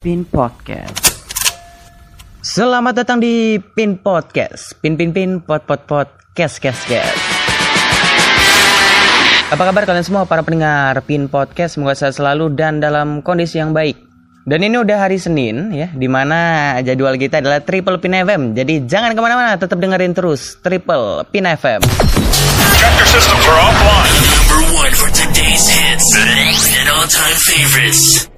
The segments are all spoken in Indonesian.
Pin Podcast. Selamat datang di Pin Podcast. Pin pin pin pot pot pot kes kes kes. Apa kabar kalian semua para pendengar Pin Podcast? Semoga sehat selalu dan dalam kondisi yang baik. Dan ini udah hari Senin ya, di mana jadwal kita adalah Triple Pin FM. Jadi jangan ke mana-mana, tetap dengerin terus Triple Pin FM. Tractor systems are offline. Number one for today's hits and all-time favorites.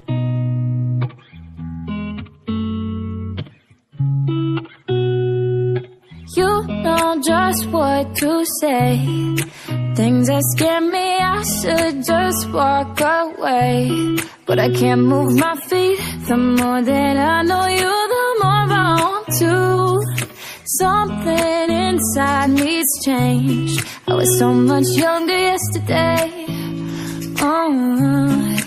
Know just what to say. Things that scare me, I should just walk away. But I can't move my feet. The more that I know you, the more I want to. Something inside me's changed. I was so much younger yesterday. Oh.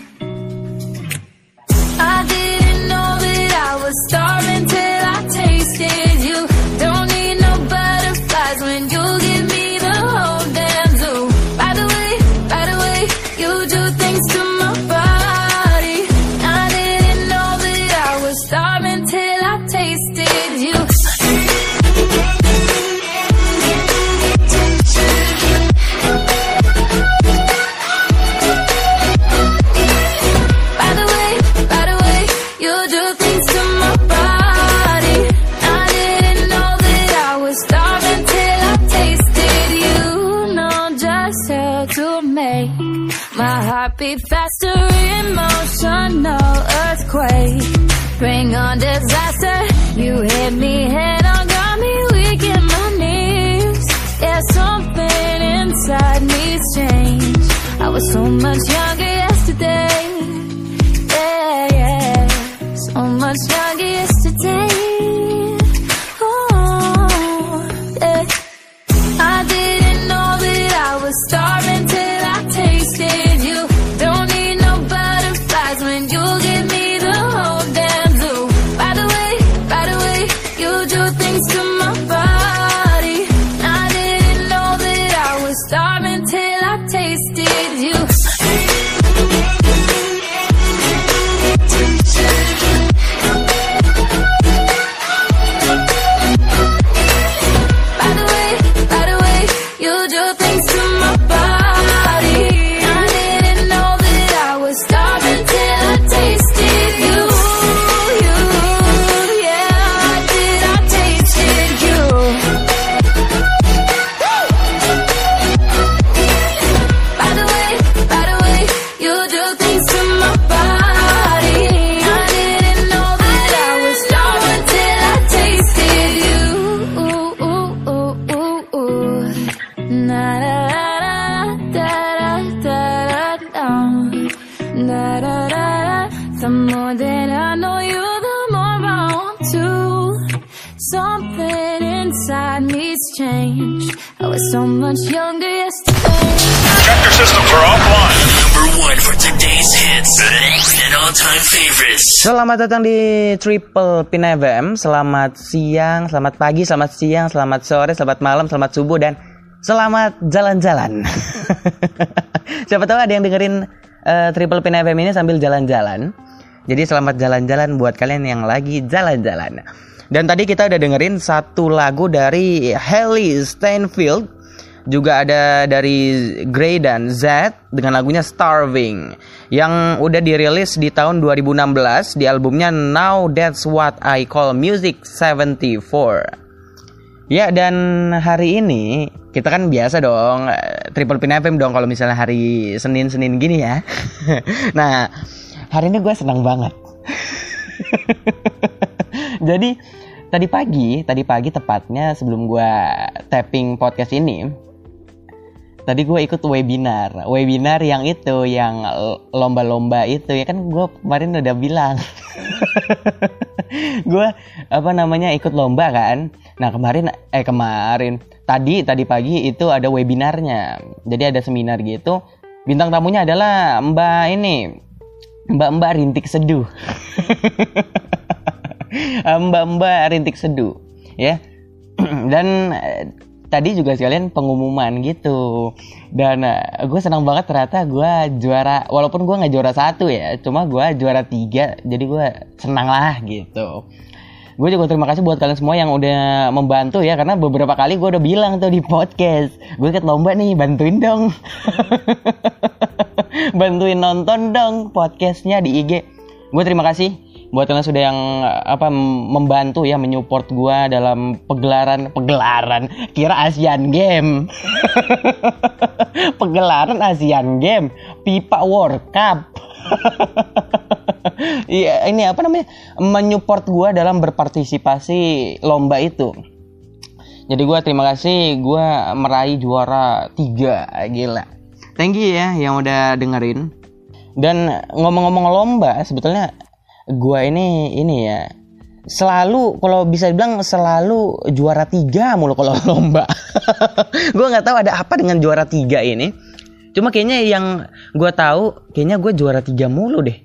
I didn't know that I was starving till I tasted you. Beat faster. Emotional earthquake, bring on disaster. You hit me head on, got me weak in my knees. Yeah, something inside me's changed. I was so much younger yesterday. Yeah, yeah. So much younger yesterday. Changed. I was so much younger yesterday. Tractor systems are offline. Number one for today's hits and all-time favorites. Selamat datang di Triple Pin FM. Selamat siang, selamat pagi, selamat siang, selamat sore, selamat malam, selamat subuh dan selamat jalan-jalan. Siapa tahu ada yang dengerin eh, Triple Pin FM ini sambil jalan-jalan. Jadi selamat jalan-jalan buat kalian yang lagi jalan-jalan. Dan tadi kita udah dengerin satu lagu dari Haley Steinfeld juga ada dari Grey dan Z dengan lagunya Starving yang udah dirilis di tahun 2016 di albumnya Now That's What I Call Music 74. Ya dan hari ini kita kan biasa dong eh, Triple Pin FM dong kalau misalnya hari Senin-Senin gini ya. nah hari ini gue senang banget. Jadi tadi pagi, tadi pagi tepatnya sebelum gue tapping podcast ini, tadi gue ikut webinar, webinar yang itu, yang lomba-lomba itu ya kan gue kemarin udah bilang, gue apa namanya ikut lomba kan. Nah kemarin, eh kemarin, tadi tadi pagi itu ada webinarnya, jadi ada seminar gitu. Bintang tamunya adalah Mbak ini, Mbak-mbak rintik seduh. Mbak-mbak rintik seduh, ya. Dan eh, tadi juga sekalian pengumuman gitu. Dan gue senang banget ternyata gue juara walaupun gue nggak juara satu ya cuma gue juara tiga jadi gue senang lah gitu. Gue juga terima kasih buat kalian semua yang udah membantu ya karena beberapa kali gue udah bilang tuh di podcast gue ikut lomba nih bantuin dong. Bantuin nonton dong podcastnya di IG gue terima kasih buat kalian sudah yang apa membantu ya menyupport gue dalam pegelaran pegelaran kira Asian Game pegelaran Asian Game pipa World Cup. Iya ini apa namanya menyupport gue dalam berpartisipasi lomba itu. Jadi gue terima kasih gue meraih juara tiga gila. Thank you ya yang udah dengerin. Dan ngomong-ngomong lomba sebetulnya gue ini ini ya selalu kalau bisa dibilang selalu juara tiga mulu kalau lomba. Gue nggak tahu ada apa dengan juara tiga ini. Cuma kayaknya yang gue tahu kayaknya gue juara tiga mulu deh.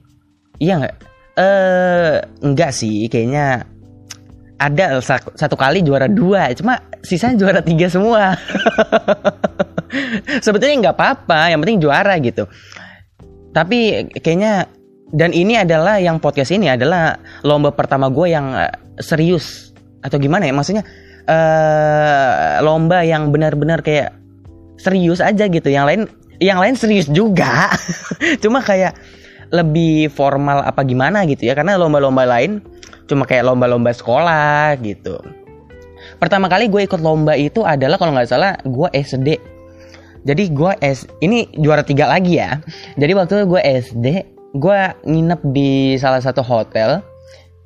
Iya nggak? Eh enggak sih kayaknya ada sa- satu kali juara dua cuma sisanya juara tiga semua. Sebetulnya nggak apa-apa yang penting juara gitu. Tapi kayaknya dan ini adalah yang podcast ini adalah lomba pertama gue yang eh, serius. Atau gimana ya? Maksudnya eh lomba yang benar-benar kayak serius aja gitu. Yang lain yang lain serius juga. Cuma kayak lebih formal apa gimana gitu ya. Karena lomba-lomba lain cuma kayak lomba-lomba sekolah gitu. Pertama kali gue ikut lomba itu adalah kalau nggak salah gue SD jadi gue S ini juara tiga lagi ya. Jadi waktu gue SD gue nginep di salah satu hotel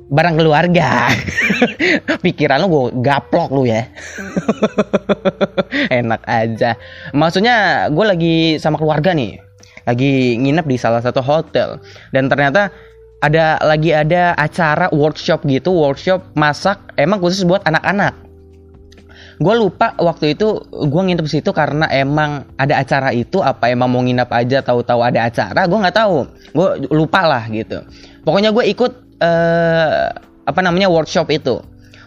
barang keluarga. Pikiran lu gue gaplok lu ya. Enak aja. Maksudnya gue lagi sama keluarga nih. Lagi nginep di salah satu hotel. Dan ternyata ada lagi ada acara workshop gitu workshop masak emang khusus buat anak-anak gue lupa waktu itu gue nginep situ karena emang ada acara itu apa emang mau nginep aja tahu-tahu ada acara gue nggak tahu. Gue lupa lah gitu. Pokoknya gue ikut eh, apa namanya workshop itu.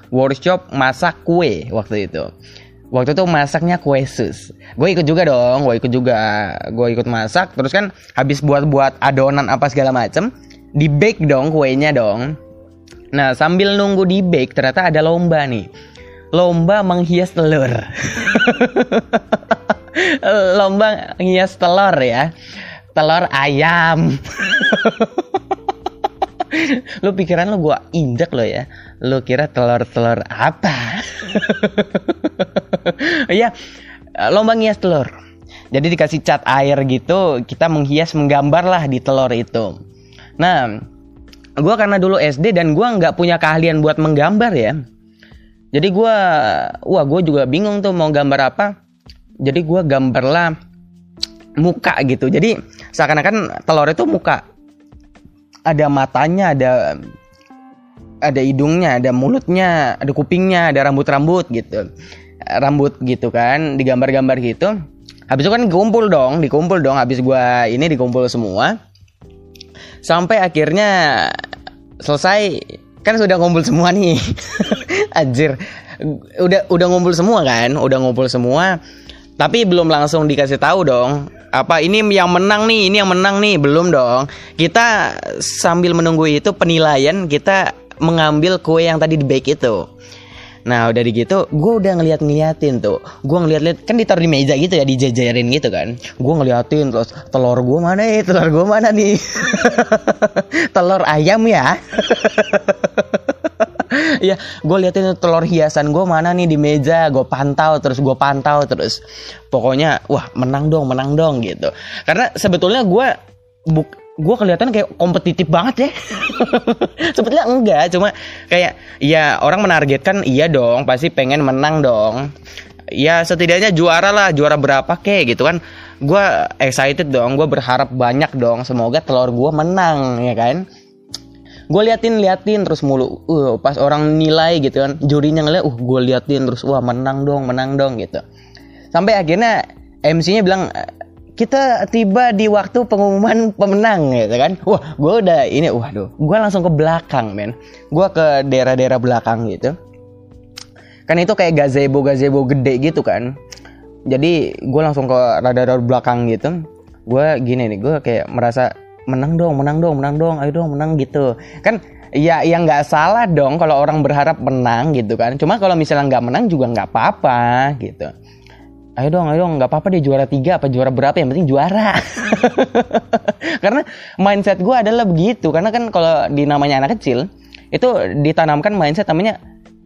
Workshop masak kue waktu itu. Waktu itu masaknya kue sus. Gue ikut juga dong gue ikut juga gue ikut masak. Terus kan habis buat-buat adonan apa segala macem di bake dong kuenya dong. Nah sambil nunggu di bake ternyata ada lomba nih lomba menghias telur. Lomba menghias telur ya. Telur ayam. Lu pikiran lu gua injek lo ya. Lu kira telur-telur apa? Ya lomba ngias telur. Jadi dikasih cat air gitu kita menghias menggambar lah di telur itu. Nah gua karena dulu SD dan gua nggak punya keahlian buat menggambar ya jadi gua wah gue juga bingung tuh mau gambar apa jadi gua gambarlah muka gitu jadi seakan-akan telur itu muka ada matanya, ada ada hidungnya, ada mulutnya, ada kupingnya, ada rambut-rambut gitu. Rambut gitu kan, digambar-gambar gitu. Habis itu kan dikumpul dong, dikumpul dong habis gua ini dikumpul semua. Sampai akhirnya selesai kan sudah ngumpul semua nih. Anjir. Udah udah ngumpul semua kan? Udah ngumpul semua. Tapi belum langsung dikasih tahu dong apa ini yang menang nih ini yang menang nih belum dong kita sambil menunggu itu penilaian kita mengambil kue yang tadi di bake itu nah udah gitu gue udah ngeliat ngeliatin tuh. Gue ngeliat-liat kan ditaruh di meja gitu ya dijajarin gitu kan. Gue ngeliatin terus telur gue mana nih telur gue mana nih? Telur ayam ya? Ya gue liatin telur hiasan gue mana nih di meja. Gue pantau terus gue pantau terus. Pokoknya wah menang dong menang dong gitu. Karena sebetulnya gue buk gue kelihatan kayak kompetitif banget ya. Sebetulnya enggak cuma kayak ya orang menargetkan iya dong pasti pengen menang dong. Ya setidaknya juara lah juara berapa kek gitu kan. Gue excited dong gue berharap banyak dong semoga telur gue menang ya kan. Gue liatin liatin terus mulu uh, pas orang nilai gitu kan jurinya ngeliat uh gue liatin terus wah menang dong menang dong gitu. Sampai akhirnya MC-nya bilang kita tiba di waktu pengumuman pemenang gitu kan? Wah gue udah ini waduh gue langsung ke belakang men. Gue ke daerah-daerah belakang gitu. Kan itu kayak gazebo gazebo gede gitu kan. Jadi gue langsung ke radar belakang gitu. Gue gini nih gue kayak merasa menang dong menang dong menang dong ayo dong menang gitu. Kan ya yang nggak salah dong kalau orang berharap menang gitu kan. Cuma kalau misalnya nggak menang juga nggak apa-apa gitu ayo dong ayo dong. Nggak apa-apa deh juara tiga apa juara berapa yang penting juara. Karena mindset gue adalah begitu. Karena kan kalau di namanya anak kecil itu ditanamkan mindset namanya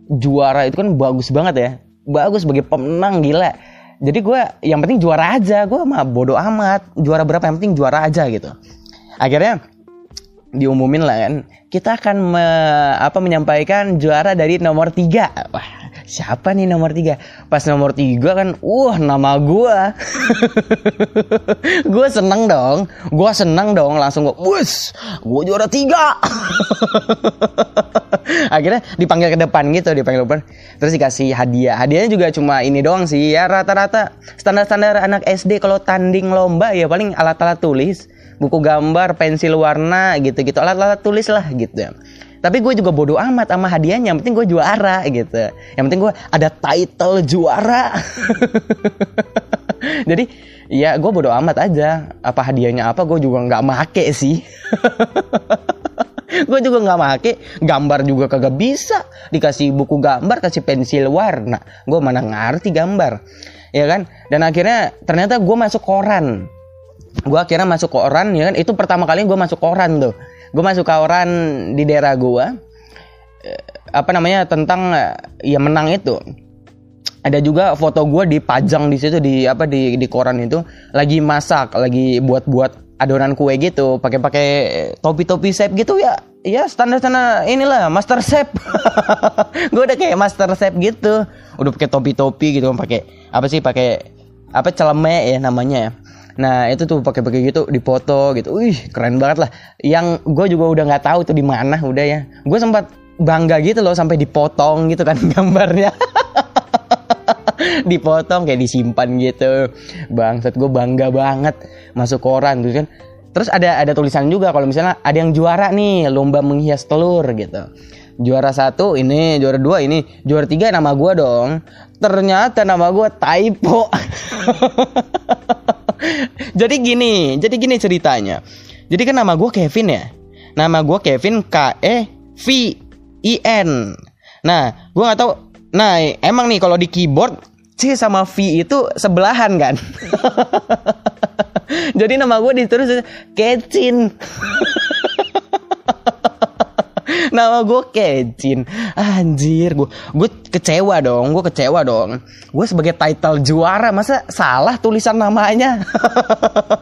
juara itu kan bagus banget ya. Bagus sebagai pemenang gila. Jadi gue yang penting juara aja. Gue mah bodoh amat. Juara berapa yang penting juara aja gitu. Akhirnya diumumin lah kan. Kita akan me- apa menyampaikan juara dari nomor tiga. Wah siapa nih nomor tiga? Pas nomor tiga kan wah nama gua. Gue seneng dong. Gue seneng dong langsung gue bus gue juara tiga. Akhirnya dipanggil ke depan gitu dipanggil ke depan. Terus dikasih hadiah. Hadiahnya juga cuma ini doang sih ya rata-rata standar-standar anak SD kalau tanding lomba ya paling alat-alat tulis buku gambar pensil warna gitu-gitu. Alat-alat tulis lah gitu tapi gue juga bodoh amat sama hadiahnya. Yang penting gue juara gitu. Yang penting gue ada title juara. Jadi ya gue bodoh amat aja. Apa hadiahnya apa gue juga nggak make sih. Gue juga nggak make. Gambar juga kagak bisa. Dikasih buku gambar kasih pensil warna. Gue mana ngerti gambar. Ya kan? Dan akhirnya ternyata gue masuk koran gue akhirnya masuk koran ya kan? Itu pertama kali gue masuk koran tuh. Gue masuk koran di daerah gue Eh, apa namanya tentang eh, ya menang itu. Ada juga foto gue dipajang di situ di apa di di koran itu. Lagi masak lagi buat buat adonan kue gitu. Pakai pakai topi topi chef gitu ya. Ya standar standar inilah master chef gue udah kayak master chef gitu. Udah pakai topi topi gitu pakai apa sih pakai apa celeme ya namanya ya nah itu tuh pakai pakai gitu dipoto gitu. Wih keren banget lah. Yang gue juga udah nggak tahu tuh di mana udah ya. Gue sempat bangga gitu loh sampai dipotong gitu kan gambarnya. Dipotong kayak disimpan gitu. Bangsat gue bangga banget masuk koran tuh kan. Terus ada ada tulisan juga kalau misalnya ada yang juara nih lomba menghias telur gitu. Juara satu ini juara dua ini juara tiga nama gue dong. Ternyata nama gue typo jadi gini jadi gini ceritanya. Jadi kan nama gue Kevin ya? Nama gue Kevin K E V I N. Nah gue nggak tahu. Nah emang nih kalau di keyboard C sama V itu sebelahan kan? Jadi nama gue ditulis Kecin Nama gue Kecin Anjir gue Gue kecewa dong Gue kecewa dong. Gue sebagai title juara Masa salah tulisan namanya?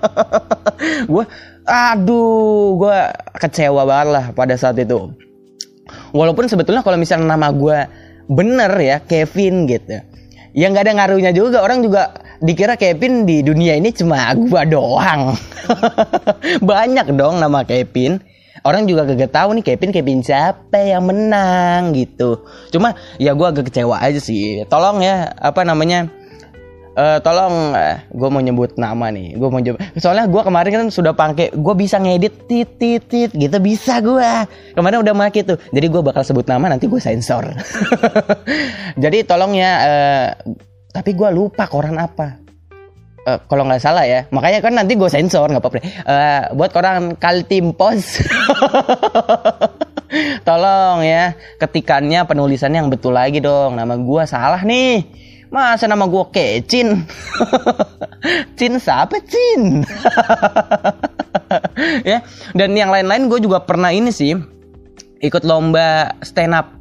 Gue Aduh Gue kecewa banget lah Pada saat itu. Walaupun sebetulnya kalau misalnya nama gue Bener ya Kevin gitu Ya nggak ada ngaruhnya juga. Orang juga dikira Kevin di dunia ini cuma gue doang. Banyak dong nama Kevin orang juga gak tahu nih Kevin Kevin siapa yang menang gitu. Cuma ya gue agak kecewa aja sih. Tolong ya apa namanya eh tolong gue mau nyebut nama nih. Gue mau nyebut soalnya gue kemarin kan sudah pakai gue bisa ngedit tit tit tit gitu. Bisa gue kemarin udah make tuh. Jadi gue bakal sebut nama nanti gue sensor. Jadi tolong ya eh, tapi gue lupa koran apa Eh, kalau nggak salah ya. Makanya kan nanti gue sensor nggak apa-apa. Eh, buat koran Kaltim Pos tolong ya. Ketikannya penulisannya yang betul lagi dong. Nama gue salah nih. Masa nama gue kecin? Cin siapa Cin? Ya. Dan yang lain-lain gue juga pernah ini sih ikut lomba stand up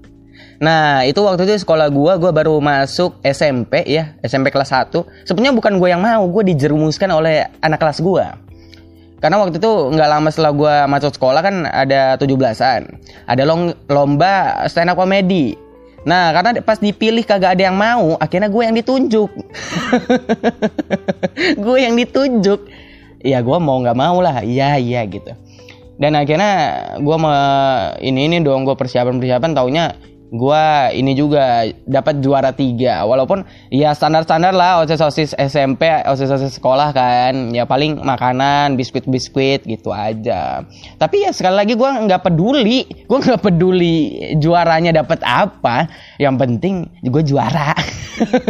Nah itu waktu itu sekolah gua gua baru masuk SMP ya SMP kelas 1 Sebenarnya bukan gue yang mau gue dijerumuskan oleh anak kelas gua. Karena waktu itu nggak lama setelah gua masuk sekolah kan ada 17an Ada long, lomba stand up comedy. Nah karena pas dipilih kagak ada yang mau Akhirnya gue yang ditunjuk. Gue yang ditunjuk. Ya gue mau nggak mau lah. Iya iya gitu. Dan akhirnya gue ini ini dong gue persiapan persiapan taunya gua ini juga dapat juara tiga. Walaupun ya standar-standar lah osis osis SMP osis osis sekolah kan. Ya paling makanan biskuit biskuit gitu aja. Tapi ya sekali lagi gua nggak peduli. Gua nggak peduli juaranya dapat apa. Yang penting gue juara.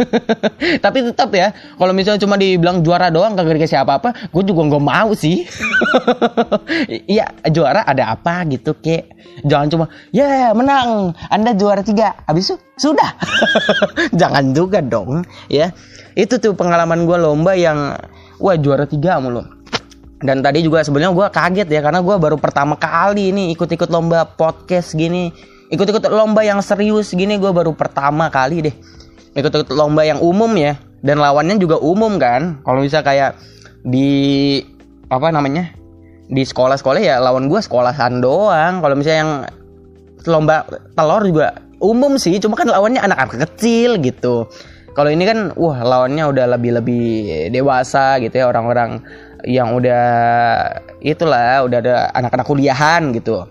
Tapi tetap ya kalau misalnya cuma dibilang juara doang kagak dikasih apa-apa gue juga nggak mau sih. Iya juara ada apa gitu kek? Jangan cuma ya menang. Anda juara tiga. Habis itu sudah. Jangan juga dong ya. Itu tuh pengalaman gue lomba yang wah juara tiga mulu dan tadi juga sebenarnya gue kaget ya karena gue baru pertama kali ini ikut-ikut lomba podcast gini. Ikut-ikut lomba yang serius gini gue baru pertama kali deh. Ikut-ikut lomba yang umum ya. Dan lawannya juga umum kan. Kalau bisa kayak di apa namanya di sekolah-sekolah ya lawan gue sekolahan doang. Kalau misalnya yang lomba telur juga umum sih cuma kan lawannya anak-anak kecil gitu kalau ini kan wah lawannya udah lebih-lebih dewasa gitu ya orang-orang yang udah itulah udah ada anak-anak kuliahan gitu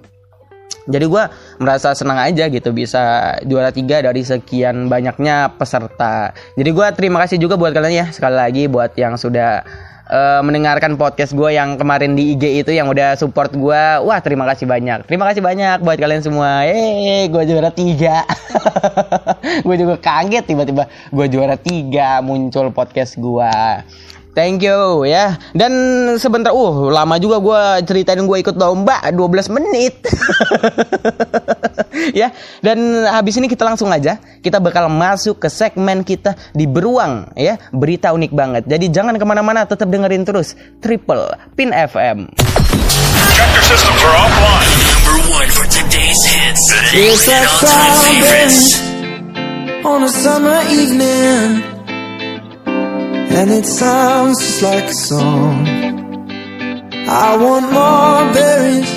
jadi gue merasa senang aja gitu bisa juara tiga dari sekian banyaknya peserta. Jadi gue terima kasih juga buat kalian ya sekali lagi buat yang sudah eh, mendengarkan podcast gue yang kemarin di IG itu yang udah support gue. Wah terima kasih banyak. Terima kasih banyak buat kalian semua. Eh gue juara tiga. gue juga kaget tiba-tiba gue juara tiga muncul podcast gue. Thank you ya. Dan sebentar, uh lama juga gue ceritain gue ikut lomba 12 menit. ya. Dan habis ini kita langsung aja kita bakal masuk ke segmen kita di beruang ya berita unik banget. Jadi jangan ke mana-mana, tetap dengerin terus Triple Pin FM. Systems are offline. Number one for today's a summer evening, and it sounds just like a song. I want more berries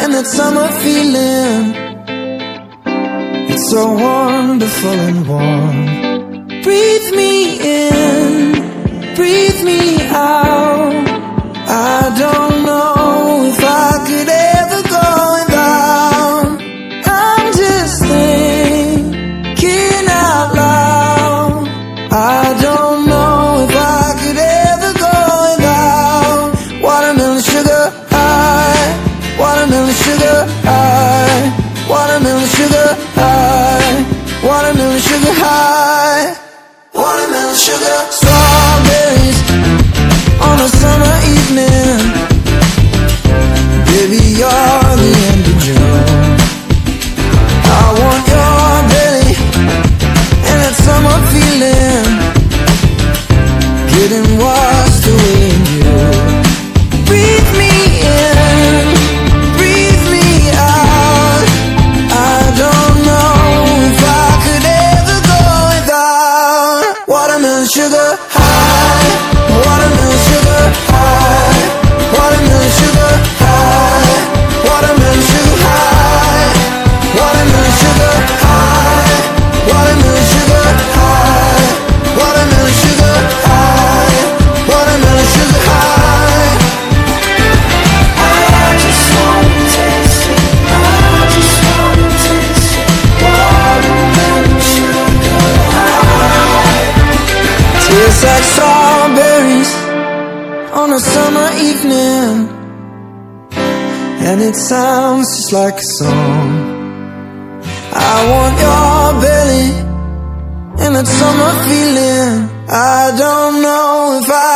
and that summer feeling. It's so wonderful and warm. Breathe me in, breathe me out. I don't know a summer evening, and it sounds just like a song. I want your belly and that summer feeling. I don't know if I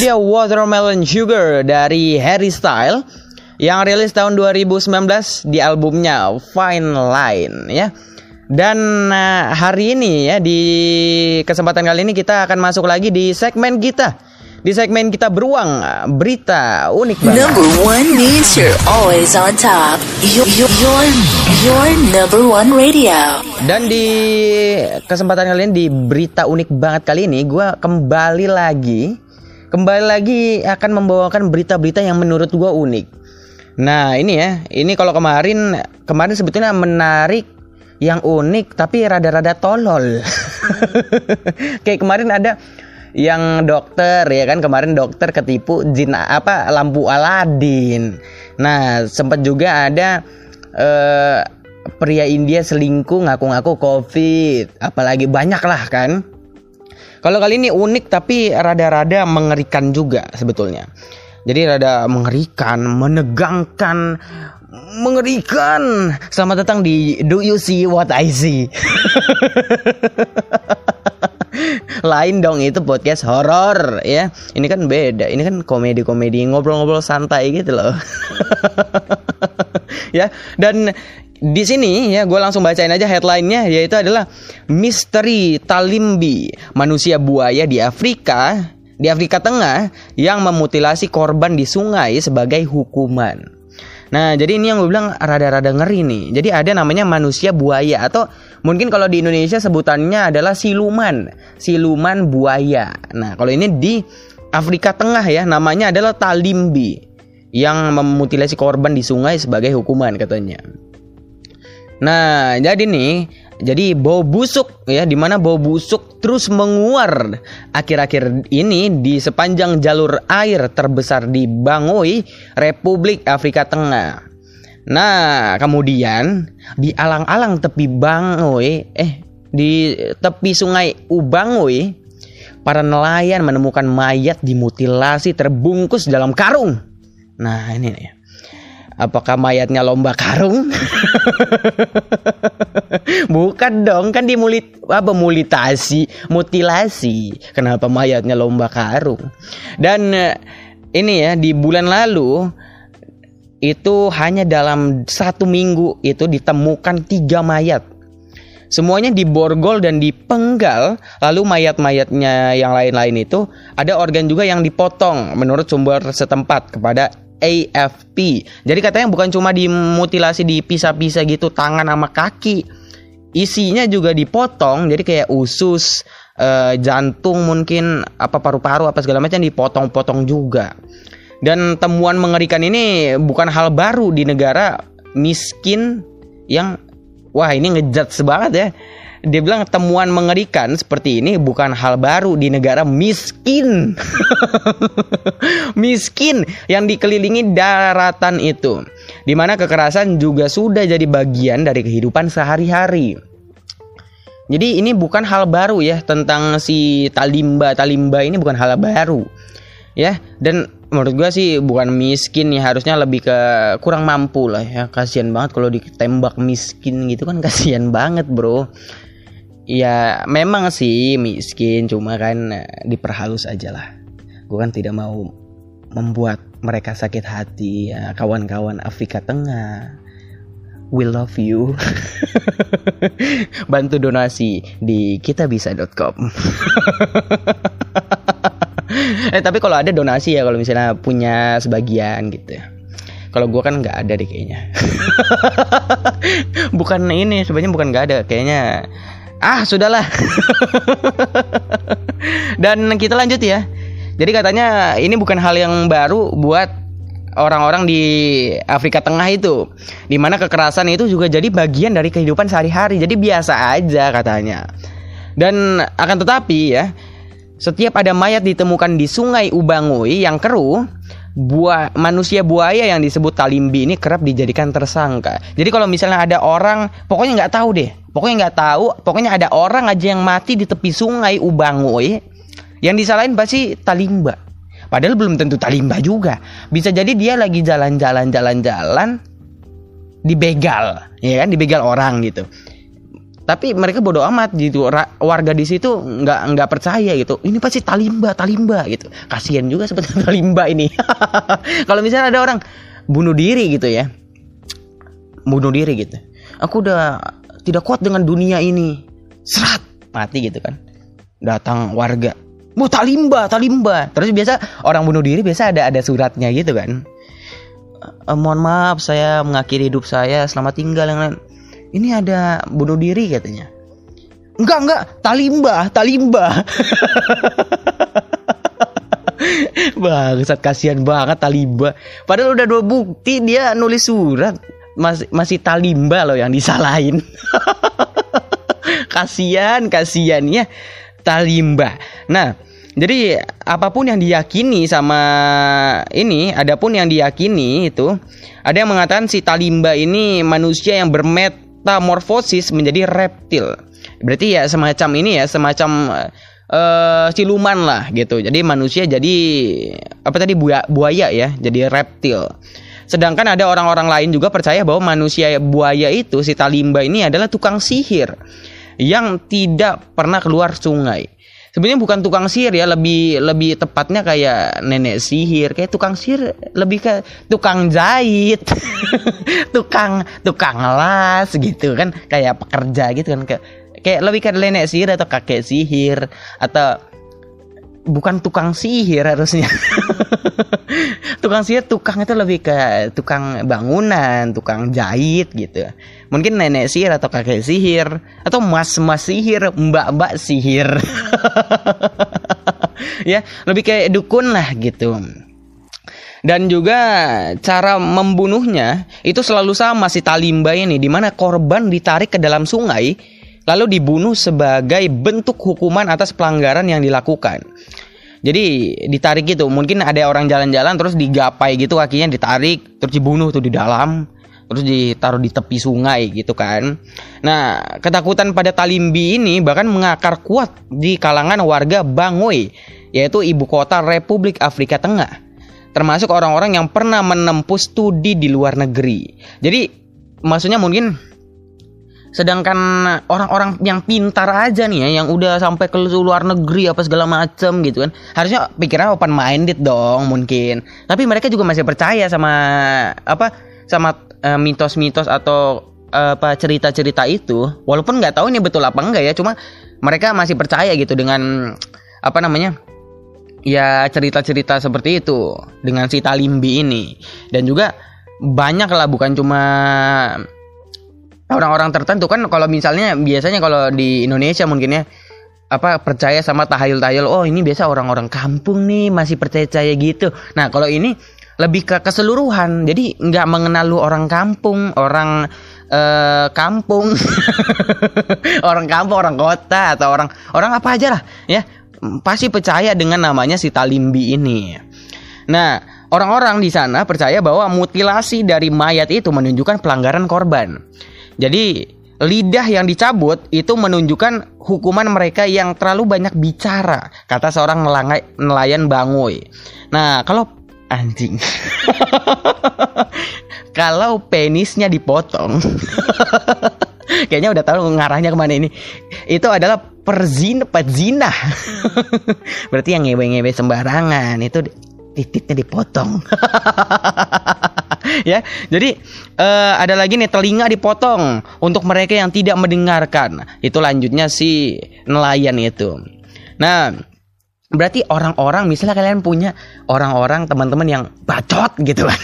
dia Watermelon Sugar dari Harry Style. yang rilis tahun 2019 di albumnya Fine Line ya. Dan eh, hari ini ya di kesempatan kali ini kita akan masuk lagi di segmen kita. Di segmen kita beruang berita unik banget. Number one means you're always on top. Your, your, your, your number one radio. Dan di kesempatan kali ini di berita unik banget kali ini gue kembali lagi kembali lagi akan membawakan berita-berita yang menurut gue unik. Nah ini ya, ini kalau kemarin kemarin sebetulnya menarik yang unik tapi rada-rada tolol. Kayak kemarin ada yang dokter ya kan kemarin dokter ketipu jin apa lampu Aladin. Nah sempat juga ada eh, pria India selingkuh ngaku-ngaku COVID. Apalagi banyak lah kan. Kalau kali ini unik tapi rada-rada mengerikan juga sebetulnya. Jadi rada mengerikan, menegangkan, mengerikan. Selamat datang di Do You See What I See. Lain dong itu podcast horor ya. Ini kan beda. Ini kan komedi-komedi ngobrol-ngobrol santai gitu loh. ya dan di sini ya gue langsung bacain aja headline-nya yaitu adalah misteri Talimbi manusia buaya di Afrika di Afrika Tengah yang memutilasi korban di sungai sebagai hukuman. Nah, jadi ini yang gue bilang rada-rada ngeri nih. Jadi ada namanya manusia buaya atau mungkin kalau di Indonesia sebutannya adalah siluman, siluman buaya. Nah, kalau ini di Afrika Tengah ya namanya adalah talimbi yang memutilasi korban di sungai sebagai hukuman katanya. Nah, jadi nih, jadi bau busuk ya, di mana bau busuk terus menguar akhir-akhir ini di sepanjang jalur air terbesar di Bangui, Republik Afrika Tengah. Nah, kemudian di alang-alang tepi Bangui, eh di tepi sungai Ubangui, para nelayan menemukan mayat dimutilasi terbungkus dalam karung. Nah, ini nih. Apakah mayatnya lomba karung? Bukan dong, kan dimulit apa mulitasi, mutilasi. Kenapa mayatnya lomba karung? Dan eh, ini ya di bulan lalu itu hanya dalam satu minggu itu ditemukan tiga mayat. Semuanya diborgol dan dipenggal, lalu mayat-mayatnya yang lain-lain itu ada organ juga yang dipotong menurut sumber setempat kepada AFP. Jadi katanya bukan cuma dimutilasi dipisah-pisah gitu tangan sama kaki. Isinya juga dipotong jadi kayak usus, eh, jantung mungkin apa paru-paru apa segala macam dipotong-potong juga. Dan temuan mengerikan ini bukan hal baru di negara miskin yang wah ini ngejat banget ya. Dia bilang temuan mengerikan seperti ini bukan hal baru di negara miskin. miskin yang dikelilingi daratan itu. Di mana kekerasan juga sudah jadi bagian dari kehidupan sehari-hari. Jadi ini bukan hal baru ya tentang si Talimba Talimba ini bukan hal baru ya dan menurut gua sih bukan miskin ya harusnya lebih ke kurang mampu lah ya kasihan banget kalau ditembak miskin gitu kan kasihan banget bro ya memang sih miskin cuma kan eh, diperhalus aja lah. Gue kan tidak mau membuat mereka sakit hati. Ya kawan-kawan Afrika Tengah we love you. Bantu donasi di kitabisa.com eh tapi kalau ada donasi ya kalau misalnya punya sebagian gitu. Kalau gue kan nggak ada deh kayaknya. Bukan ini sebenarnya bukan nggak ada. Kayaknya ah sudahlah. Dan kita lanjut ya. Jadi katanya ini bukan hal yang baru buat orang-orang di Afrika Tengah itu. Di mana kekerasan itu juga jadi bagian dari kehidupan sehari-hari. Jadi biasa aja katanya. Dan akan tetapi ya setiap ada mayat ditemukan di sungai Ubangui yang keruh buah manusia buaya yang disebut talimbi ini kerap dijadikan tersangka. Jadi kalau misalnya ada orang, pokoknya nggak tahu deh, pokoknya nggak tahu, pokoknya ada orang aja yang mati di tepi sungai Ubangui, yang disalahin pasti talimba. Padahal belum tentu talimba juga. Bisa jadi dia lagi jalan-jalan jalan-jalan dibegal, ya kan, dibegal orang gitu. Tapi mereka bodoh amat gitu. Warga di situ nggak nggak percaya gitu. Ini pasti talimba talimba gitu. Kasihan juga seperti talimba ini. Kalau misalnya ada orang bunuh diri gitu ya. Bunuh diri gitu. Aku udah tidak kuat dengan dunia ini. Serat. Mati gitu kan. Datang warga. Mau talimba talimba terus biasa orang bunuh diri biasa ada ada suratnya gitu kan. "Eh, mohon maaf saya mengakhiri hidup saya. Selamat tinggal yang lain. Ini ada bunuh diri katanya. Enggak enggak. Talimba talimba Bangsat kasihan banget Talimba. Padahal udah dua bukti dia nulis surat masih masih Talimba loh yang disalahin. kasihan kasihan ya Talimba. Nah, jadi apa pun yang diyakini sama ini, adapun yang diyakini itu ada yang mengatakan si Talimba ini manusia yang bermetamorfosis menjadi reptil. Berarti ya semacam ini ya, semacam eh siluman lah gitu. Jadi manusia jadi apa tadi buaya, buaya ya, jadi reptil. Sedangkan ada orang-orang lain juga percaya bahwa manusia buaya itu si Talimba ini adalah tukang sihir yang tidak pernah keluar sungai. Sebenarnya bukan tukang sihir ya, lebih lebih tepatnya kayak nenek sihir, kayak tukang sihir lebih ke tukang jahit, tukang tukang las gitu kan, kayak pekerja gitu kan, kayak lebih ke nenek sihir atau kakek sihir atau bukan tukang sihir harusnya. tukang sihir tukang itu lebih ke tukang bangunan, tukang jahit gitu. Mungkin nenek sihir atau kakek sihir atau mas-mas sihir, mbak-mbak sihir. ya, lebih kayak dukun lah gitu. Dan juga cara membunuhnya itu selalu sama si Talimba ini di mana korban ditarik ke dalam sungai lalu dibunuh sebagai bentuk hukuman atas pelanggaran yang dilakukan. Jadi ditarik gitu, mungkin ada orang jalan-jalan terus digapai gitu kakinya ditarik terus dibunuh tuh di dalam terus ditaruh di tepi sungai gitu kan. Nah, ketakutan pada Talimbi ini bahkan mengakar kuat di kalangan warga Bangui, yaitu ibu kota Republik Afrika Tengah. Termasuk orang-orang yang pernah menempuh studi di luar negeri. Jadi maksudnya mungkin sedangkan orang-orang yang pintar aja nih ya yang udah sampai ke luar negeri apa segala macem gitu kan. Harusnya pikirannya open minded dong mungkin. Tapi mereka juga masih percaya sama apa sama eh, mitos-mitos atau eh, apa cerita-cerita itu. Walaupun nggak tahu ini betul apa enggak ya cuma mereka masih percaya gitu dengan apa namanya ya cerita-cerita seperti itu dengan si Talimbi ini. Dan juga banyak lah bukan cuma orang-orang tertentu kan kalau misalnya biasanya kalau di Indonesia mungkin ya apa percaya sama tahayul-tahayul oh ini biasa orang-orang kampung nih masih percaya-percaya gitu. Nah kalau ini lebih ke keseluruhan. Jadi nggak mengenal lu orang kampung orang eh, kampung. Orang kampung orang kota atau orang orang apa aja lah ya. Pasti percaya dengan namanya si Talimbi ini. Nah orang-orang di sana percaya bahwa mutilasi dari mayat itu menunjukkan pelanggaran korban jadi lidah yang dicabut itu menunjukkan hukuman mereka yang terlalu banyak bicara, kata seorang nelangai- nelayan Bangui. Nah, kalau anjing. kalau penisnya dipotong. Kayaknya udah tahu ngarahnya ke mana ini. Itu adalah perzin pezina. Berarti yang ngewe-ngewe sembarangan itu titiknya dipotong. ya. Jadi eh, ada lagi nih telinga dipotong untuk mereka yang tidak mendengarkan. Itu lanjutnya si nelayan itu. Nah, berarti orang-orang misalnya kalian punya orang-orang teman-teman yang bacot gitu kan.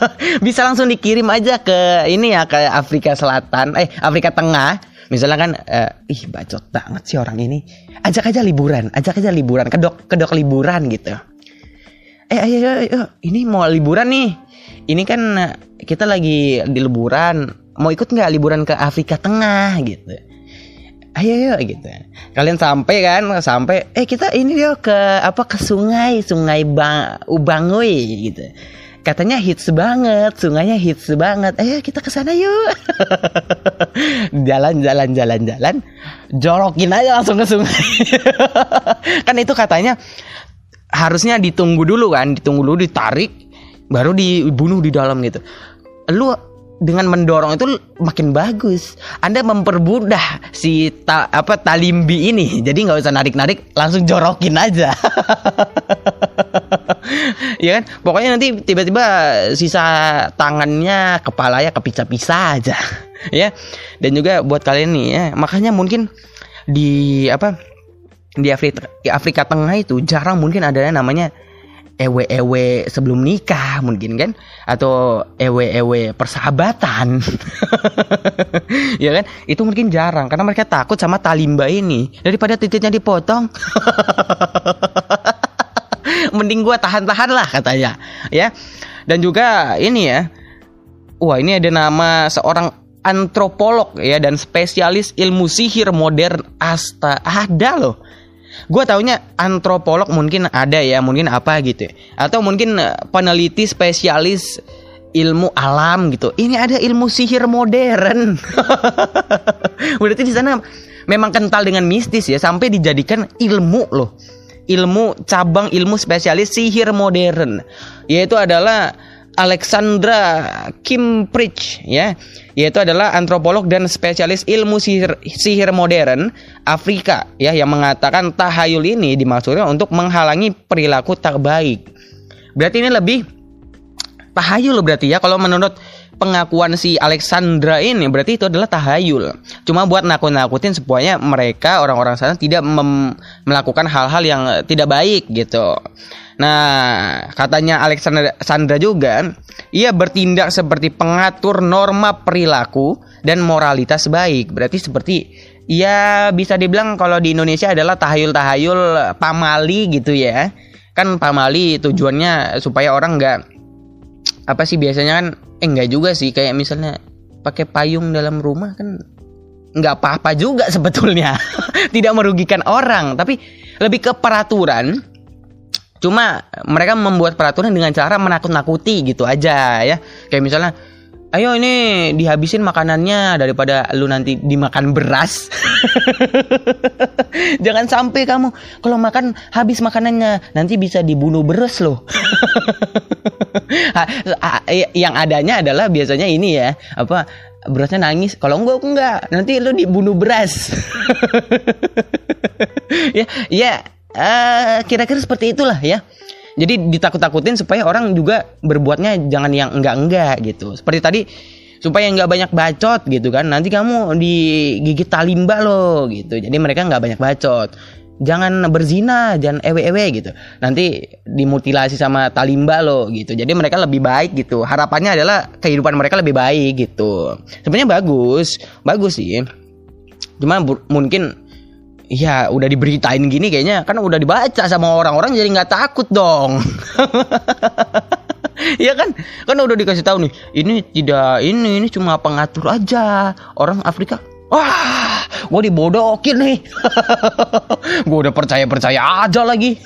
Bisa langsung dikirim aja ke ini ya ke Afrika Selatan, eh Afrika Tengah. Misalnya kan eh, ih bacot banget sih orang ini. Ajak aja liburan, ajak aja liburan, kedok kedok liburan gitu eh ayo, ayo, ayo, ini mau liburan nih. Ini kan eh, kita lagi di liburan. Mau ikut nggak liburan ke Afrika Tengah gitu. Ayo ayo gitu. Kalian sampai kan sampai. Eh kita ini yuk ke apa ke sungai sungai bang Ubangui gitu. Katanya hits banget sungainya hits banget. Ayo kita ke sana yuk. Jalan jalan jalan jalan. Jorokin aja langsung ke sungai. Kan itu katanya harusnya ditunggu dulu kan ditunggu dulu ditarik baru dibunuh di dalam gitu lu dengan mendorong itu makin bagus. Anda mempermudah si ta, apa talimbi ini. Jadi nggak usah narik-narik, langsung jorokin aja. ya kan? Pokoknya nanti tiba-tiba sisa tangannya, kepalanya kepisah-pisah aja. ya. Dan juga buat kalian nih ya, makanya mungkin di apa di Afrika, di Afrika Tengah itu jarang mungkin ada namanya ewe-ewe sebelum nikah mungkin kan? Atau ewe-ewe persahabatan. Ya kan? Itu mungkin jarang karena mereka takut sama talimba ini. Daripada titiknya dipotong. Mending gua tahan-tahan lah katanya. Ya? Dan juga ini ya. Wah ini ada nama seorang antropolog ya dan spesialis ilmu sihir modern. Asta ada loh gue taunya antropolog mungkin ada ya mungkin apa gitu ya. atau mungkin eh, peneliti spesialis ilmu alam gitu. Ini ada ilmu sihir modern. Berarti di sana memang kental dengan mistis ya sampai dijadikan ilmu loh. Ilmu cabang ilmu spesialis sihir modern. Yaitu adalah Alexandra Kimpridge ya yaitu adalah antropolog dan spesialis ilmu sihir, sihir modern Afrika ya yang mengatakan tahayul ini dimaksudkan untuk menghalangi perilaku tak baik. Berarti ini lebih tahayul berarti ya kalau menurut pengakuan si Alexandra ini berarti itu adalah tahayul. Cuma buat nakut-nakutin supaya mereka orang-orang sana tidak melakukan hal-hal yang tidak baik gitu. Nah, katanya Alexandra Sandra juga, ia bertindak seperti pengatur norma perilaku dan moralitas baik. Berarti seperti ya bisa dibilang kalau di Indonesia adalah tahayul-tahayul pamali gitu ya. Kan pamali tujuannya supaya orang nggak apa sih biasanya kan eh enggak juga sih kayak misalnya pakai payung dalam rumah kan nggak apa-apa juga sebetulnya tidak merugikan orang tapi lebih ke peraturan cuma mereka membuat peraturan dengan cara menakut-nakuti gitu aja ya. Kayak misalnya ayo ini dihabisin makanannya daripada lu nanti dimakan beras. Jangan sampai kamu kalau makan habis makanannya nanti bisa dibunuh beras loh. Ha, ha, yang adanya adalah biasanya ini ya apa berasnya nangis. Kalau enggak enggak. Nanti lu dibunuh beras. Ya ya eh, kira-kira seperti itulah ya. Jadi ditakut-takutin supaya orang juga berbuatnya jangan yang enggak-enggak gitu. Seperti tadi supaya nggak banyak bacot gitu kan. Nanti kamu digigit talimba loh gitu. Jadi mereka nggak banyak bacot. Jangan berzina jangan ewe-ewe gitu. Nanti dimutilasi sama talimba loh gitu. Jadi mereka lebih baik gitu. Harapannya adalah kehidupan mereka lebih baik gitu. Sebenarnya bagus. Bagus sih. Cuma mungkin ya udah diberitain gini kayaknya kan udah dibaca sama orang-orang jadi nggak takut dong Iya kan, kan udah dikasih tahu nih. Ini tidak ini ini cuma pengatur aja. Orang Afrika Wah, gue dibodohin nih. gue udah percaya percaya aja lagi.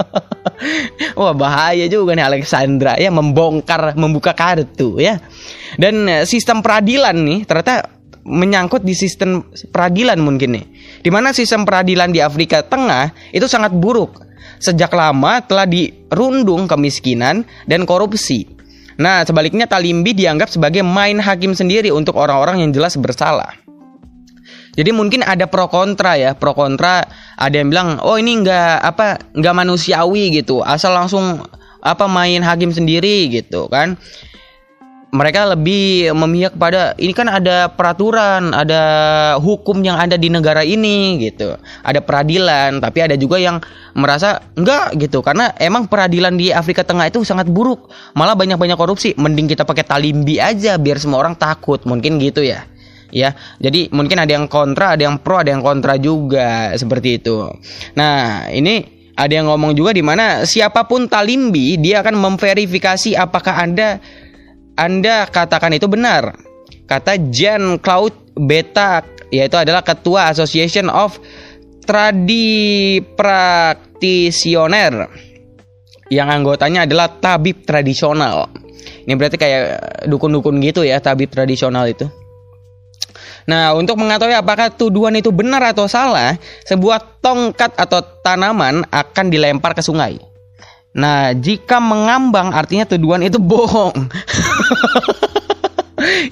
Wah bahaya juga nih Alexandra ya membongkar membuka kartu ya. Dan eh, sistem peradilan nih ternyata menyangkut di sistem peradilan mungkin nih. Di mana sistem peradilan di Afrika Tengah itu sangat buruk. Sejak lama telah dirundung kemiskinan dan korupsi. Nah, sebaliknya Talimbi dianggap sebagai main hakim sendiri untuk orang-orang yang jelas bersalah. Jadi mungkin ada pro kontra ya, pro kontra ada yang bilang, "Oh, ini nggak apa nggak manusiawi gitu. Asal langsung apa main hakim sendiri gitu kan." Mereka lebih memihak pada ini kan ada peraturan, ada hukum yang ada di negara ini gitu. Ada peradilan, tapi ada juga yang merasa enggak gitu karena emang peradilan di Afrika Tengah itu sangat buruk. Malah banyak-banyak korupsi. Mending kita pakai talimbi aja biar semua orang takut. Mungkin gitu ya. Ya, jadi mungkin ada yang kontra, ada yang pro, ada yang kontra juga seperti itu. Nah, ini ada yang ngomong juga di mana siapa pun talimbi dia akan memverifikasi apakah Anda anda katakan itu benar. Kata Jean Claude Beta, yaitu adalah ketua Association of Tradi Practitioner yang anggotanya adalah tabib tradisional. Ini berarti kayak dukun-dukun gitu ya, tabib tradisional itu. Nah, untuk mengetahui apakah tuduhan itu benar atau salah, sebuah tongkat atau tanaman akan dilempar ke sungai. Nah, jika mengambang artinya tuduhan itu bohong.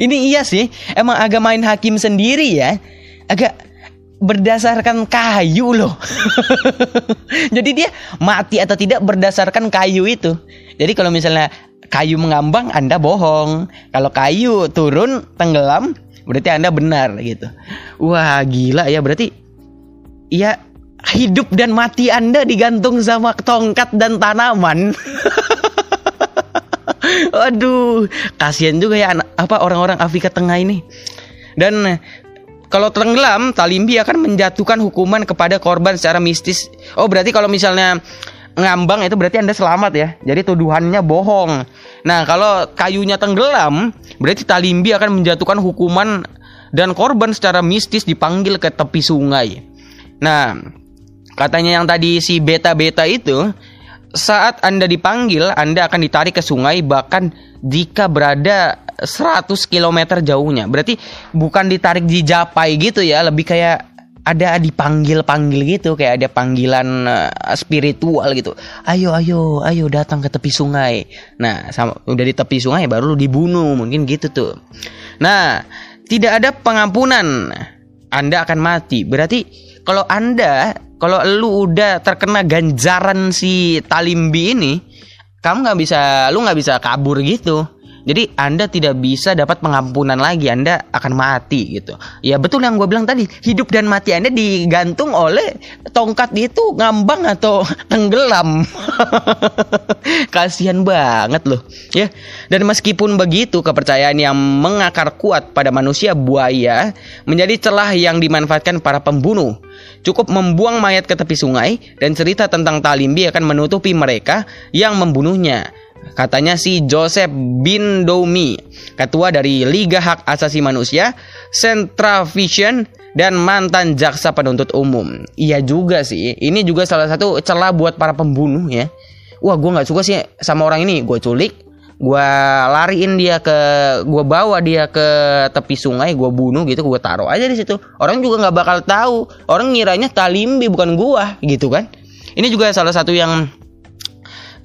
Ini iya sih, emang agak main hakim sendiri ya. Agak berdasarkan kayu loh. Jadi dia mati atau tidak berdasarkan kayu itu. Jadi kalau misalnya kayu mengambang Anda bohong. Kalau kayu turun tenggelam berarti Anda benar gitu. Wah, gila ya berarti ya hidup dan mati Anda digantung sama tongkat dan tanaman. Aduh, kasihan juga ya anak- apa orang-orang Afrika Tengah ini. Dan kalau tenggelam, Talimbi akan menjatuhkan hukuman kepada korban secara mistis. Oh, berarti kalau misalnya ngambang itu berarti Anda selamat ya. Jadi tuduhannya bohong. Nah, kalau kayunya tenggelam, berarti Talimbi akan menjatuhkan hukuman dan korban secara mistis dipanggil ke tepi sungai. Nah, katanya yang tadi si beta-beta itu saat Anda dipanggil, Anda akan ditarik ke sungai bahkan jika berada 100 km jauhnya. Berarti bukan ditarik di Japai gitu ya, lebih kayak ada dipanggil-panggil gitu, kayak ada panggilan eh, spiritual gitu. Ayo, ayo, ayo datang ke tepi sungai. Nah, sama, udah di tepi sungai baru dibunuh, mungkin gitu tuh. Nah, tidak ada pengampunan. Anda akan mati. Berarti kalau Anda, kalau lu udah terkena ganjaran si Talimbi ini, kamu nggak bisa, lu nggak bisa kabur gitu. Jadi Anda tidak bisa dapat pengampunan lagi, Anda akan mati gitu. Ya betul yang gue bilang tadi, hidup dan mati Anda digantung oleh tongkat itu ngambang atau tenggelam. Kasihan banget loh, ya. Dan meskipun begitu, kepercayaan yang mengakar kuat pada manusia buaya menjadi celah yang dimanfaatkan para pembunuh. Cukup membuang mayat ke tepi sungai dan cerita tentang Talimbi akan menutupi mereka yang membunuhnya. Katanya si Joseph bin Domi, ketua dari Liga Hak Asasi Manusia, Central Vision, dan mantan jaksa penuntut umum. Iya juga sih, ini juga salah satu celah buat para pembunuh ya. Wah, gue nggak suka sih sama orang ini. Gue culik, gue lariin dia ke, gue bawa dia ke tepi sungai, gue bunuh gitu, gue taruh aja di situ. Orang juga nggak bakal tahu. Orang ngiranya Talimbi bukan gua gitu kan. Ini juga salah satu yang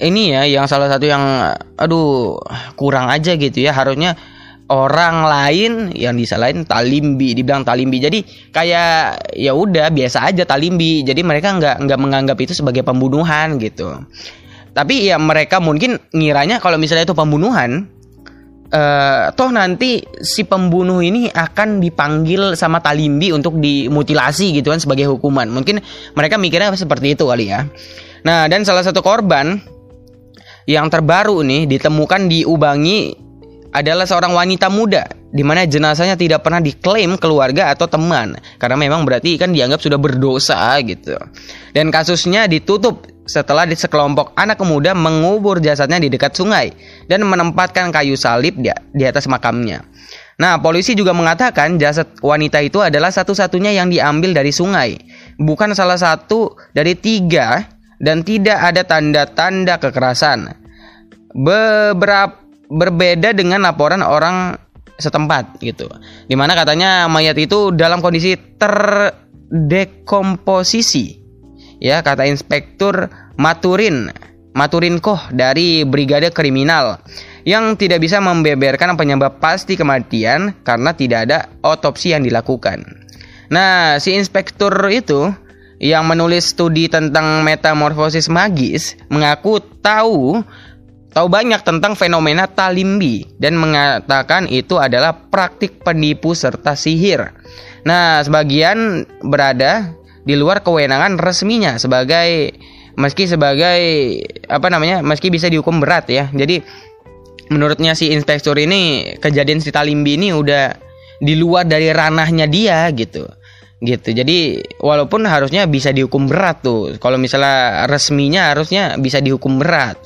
ini ya yang salah satu yang aduh kurang aja gitu ya harusnya orang lain yang disalahin talimbi dibilang talimbi jadi kayak ya udah biasa aja talimbi jadi mereka nggak nggak menganggap itu sebagai pembunuhan gitu tapi ya mereka mungkin ngiranya kalau misalnya itu pembunuhan eh, toh nanti si pembunuh ini akan dipanggil sama talimbi untuk dimutilasi gitu kan sebagai hukuman. Mungkin mereka mikirnya seperti itu kali ya. Nah dan salah satu korban yang terbaru nih ditemukan di Ubangi adalah seorang wanita muda di mana jenazahnya tidak pernah diklaim keluarga atau teman karena memang berarti kan dianggap sudah berdosa gitu. Dan kasusnya ditutup setelah di sekelompok anak muda mengubur jasadnya di dekat sungai dan menempatkan kayu salib di, di atas makamnya. Nah, polisi juga mengatakan jasad wanita itu adalah satu-satunya yang diambil dari sungai, bukan salah satu dari tiga dan tidak ada tanda-tanda kekerasan. Beberapa berbeda dengan laporan orang setempat gitu. Di mana katanya mayat itu dalam kondisi terdekomposisi. Ya, kata Inspektur Maturin Maturinkoh dari Brigade Kriminal yang tidak bisa membeberkan penyebab pasti kematian karena tidak ada otopsi yang dilakukan. Nah, si inspektur itu yang menulis studi tentang metamorfosis magis mengaku tahu tahu banyak tentang fenomena talimbi dan mengatakan itu adalah praktik penipu serta sihir. Nah, sebagian berada di luar kewenangan resminya sebagai meski sebagai apa namanya meski bisa dihukum berat ya. Jadi menurutnya si inspektur ini kejadian si talimbi ini udah di luar dari ranahnya dia gitu gitu. Jadi walaupun harusnya bisa dihukum berat tuh. Kalau misalnya resminya harusnya bisa dihukum berat.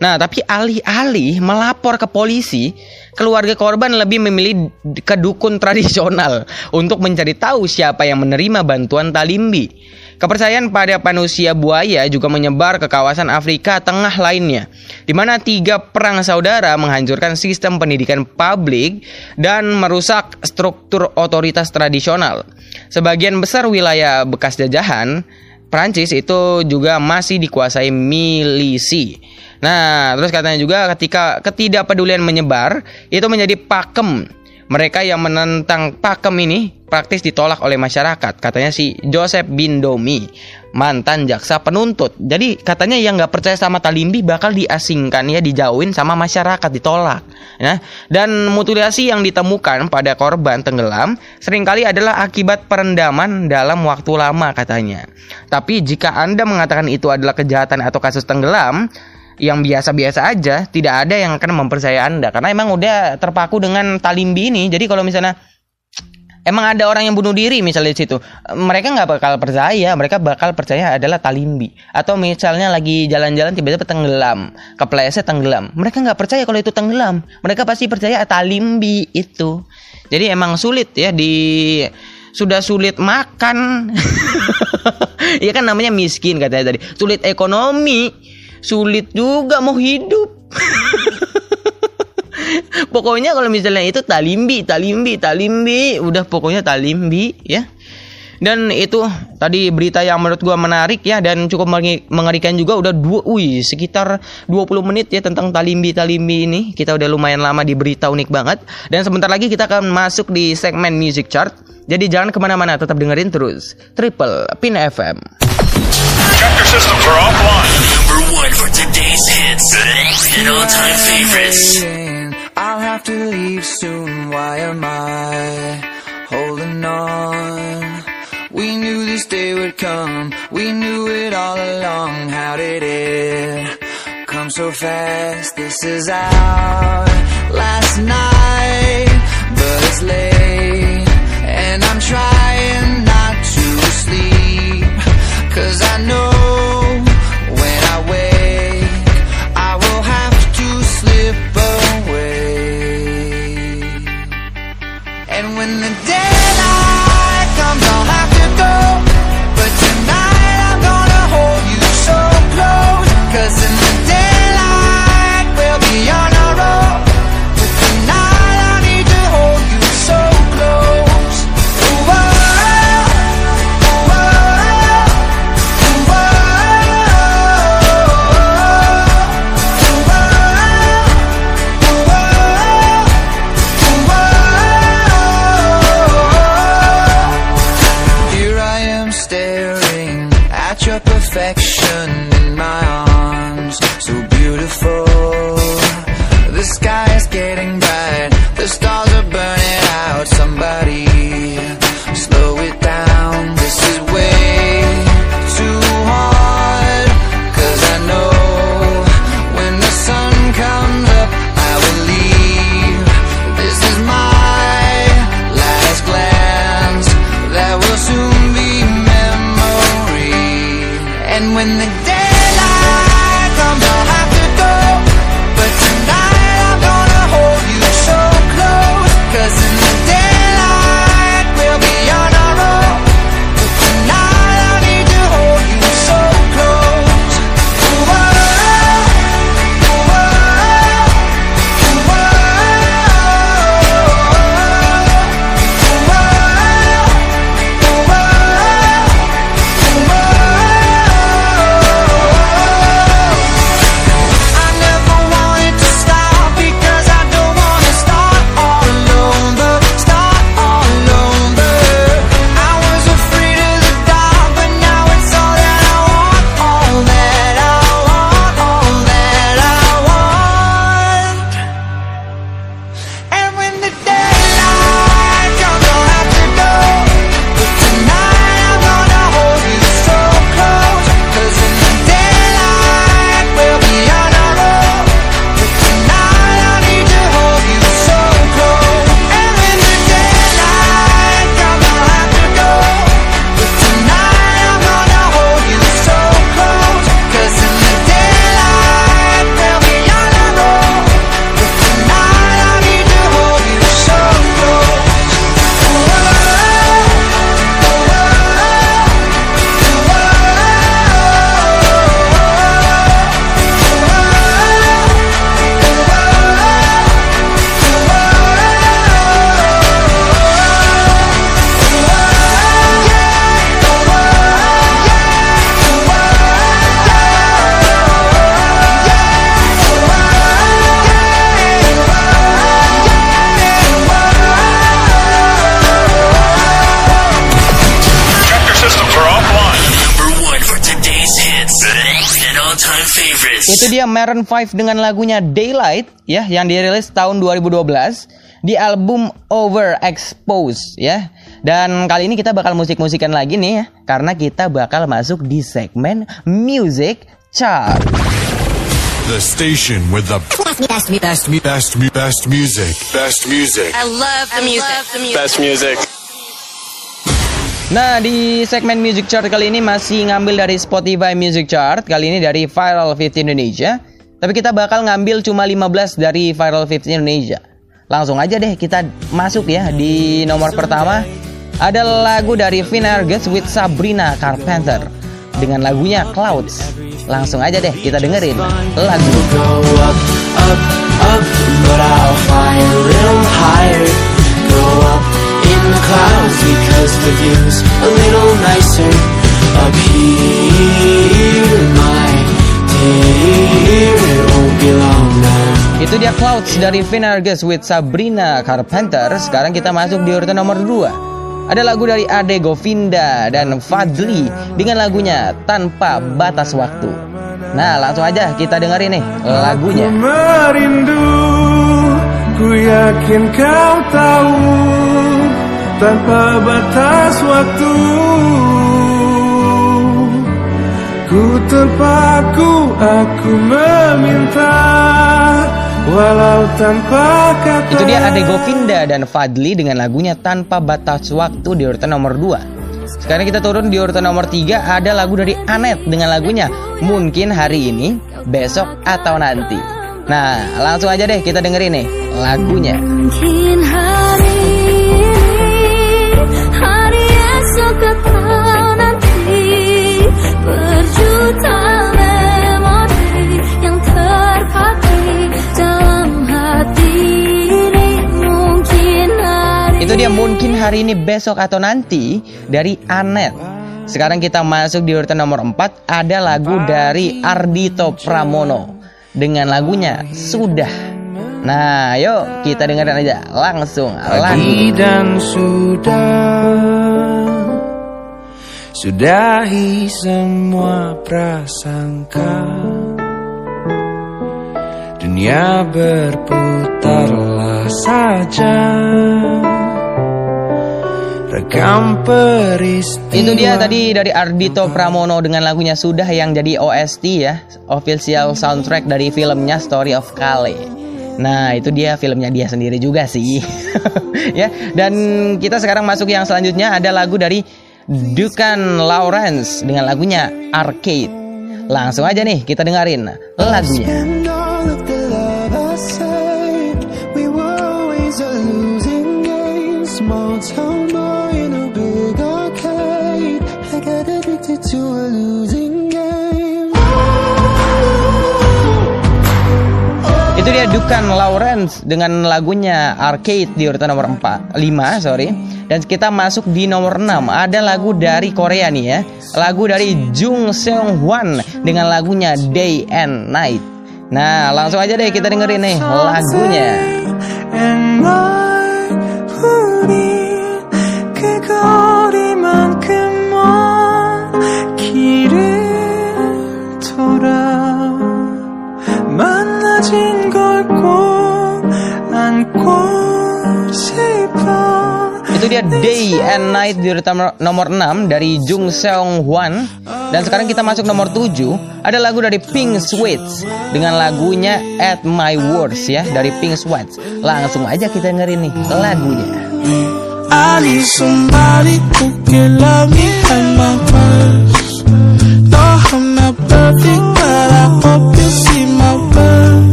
Nah tapi alih-alih melapor ke polisi keluarga korban lebih memilih ke dukun tradisional untuk mencari tahu siapa yang menerima bantuan talimbi. Kepercayaan pada manusia buaya juga menyebar ke kawasan Afrika Tengah lainnya, di mana tiga perang saudara menghancurkan sistem pendidikan publik dan merusak struktur otoritas tradisional. Sebagian besar wilayah bekas jajahan Prancis itu juga masih dikuasai milisi. Nah, terus katanya juga ketika ketidakpedulian menyebar itu menjadi pakem Mereka yang menentang pakem ini praktis ditolak oleh masyarakat, katanya si Joseph Bindomi, mantan jaksa penuntut. Jadi katanya yang nggak percaya sama Talimbi bakal diasingkan ya, dijauhin sama masyarakat, ditolak. Ya. Dan mutilasi yang ditemukan pada korban tenggelam sering kali adalah akibat perendaman dalam waktu lama katanya. Tapi jika Anda mengatakan itu adalah kejahatan atau kasus tenggelam, yang biasa-biasa aja tidak ada yang akan mempercaya anda karena emang udah terpaku dengan talimbi ini jadi kalau misalnya emang ada orang yang bunuh diri misalnya di situ. Mereka nggak bakal percaya. Mereka bakal percaya adalah talimbi. Atau misalnya lagi jalan-jalan tiba-tiba tenggelam. Kepleset tenggelam. Mereka nggak percaya kalau itu tenggelam. Mereka pasti percaya talimbi itu. Jadi emang sulit ya di sudah sulit makan. Ya kan namanya miskin katanya tadi. Sulit ekonomi. Sulit juga mau hidup pokoknya kalau misalnya itu talimbi talimbi talimbi. Udah pokoknya talimbi ya. Dan itu tadi berita yang menurut gua menarik ya. Dan cukup mengerikan juga udah dua wih sekitar 20 menit ya tentang talimbi talimbi ini. Kita udah lumayan lama di berita unik banget. Dan sebentar lagi kita akan masuk di segmen music chart. Jadi jangan ke mana-mana tetap dengerin terus. Triple Pin FM Chapter systems are offline. Number one for today's hits. And all-time favorites. I'll have to leave soon. Why am I holding on? We knew this day would come. We knew it all along. How did it come so fast? This is our last night, but it's late, perfection 5 dengan lagunya Daylight ya yang dirilis tahun 2012 di album Overexposed ya. Dan kali ini kita bakal musik-musikan lagi nih ya karena kita bakal masuk di segmen Music Chart. The station with the best, best, best, best, best music. Best music. I love the music. Best music. Nah, di segmen Music Chart kali ini masih ngambil dari Spotify Music Chart, kali ini dari Viral 50 Indonesia. Tapi kita bakal ngambil cuma 15 dari Viral 50 Indonesia. Langsung aja deh kita masuk ya di nomor pertama. Ada lagu dari Finn Argus with Sabrina Carpenter dengan lagunya Clouds. Langsung aja deh kita dengerin lagu. but because the view's a little nicer up here. Itu dia Clouds dari Finn Argus with Sabrina Carpenter. Sekarang kita masuk di urutan nomor 2. Ada lagu dari Ade Govinda dan Fadli dengan lagunya Tanpa Batas Waktu. Nah, langsung aja kita dengerin nih lagunya. merindu Ku yakin kau tahu Tanpa batas waktu Ku terpaku aku meminta Walau tanpa kata Itu dia Ade Govinda dan Fadli dengan lagunya Tanpa Batas Waktu di urutan nomor 2. Sekarang kita turun di urutan nomor 3 ada lagu dari Anet dengan lagunya Mungkin hari ini, besok atau nanti. Nah, langsung aja deh kita dengerin nih lagunya. Mungkin hari dia mungkin hari ini, besok atau nanti dari Anet. Sekarang kita masuk di urutan nomor 4 ada lagu dari Ardito Pramono dengan lagunya Sudah. Nah, yuk kita dengerin aja langsung lagu. Pagi dan sudah Sudahi semua prasangka Dunia berputarlah saja Rekam peristiwa Itu dia tadi dari Ardito Pramono dengan lagunya Sudah yang jadi OST ya, official soundtrack dari filmnya Story of Kale. Nah, itu dia filmnya dia sendiri juga sih. ya, dan kita sekarang masuk yang selanjutnya ada lagu dari Dukan Lawrence dengan lagunya Arcade. Langsung aja nih kita dengerin lagunya. Dukan Lawrence dengan lagunya Arcade di urutan nomor 4, 5, sorry. Dan kita masuk di nomor 6. Ada lagu dari Korea nih ya. Lagu dari Jung Seong Hwan dengan lagunya Day and Night. Nah, langsung aja deh kita dengerin nih lagunya. And I Itu dia Day and Night di nomor 6 dari Jung Seong Hwan. Dan sekarang kita masuk nomor 7. Ada lagu dari Pink Sweats dengan lagunya At My Words ya dari Pink Sweats. Langsung aja kita dengerin nih lagunya. I need somebody who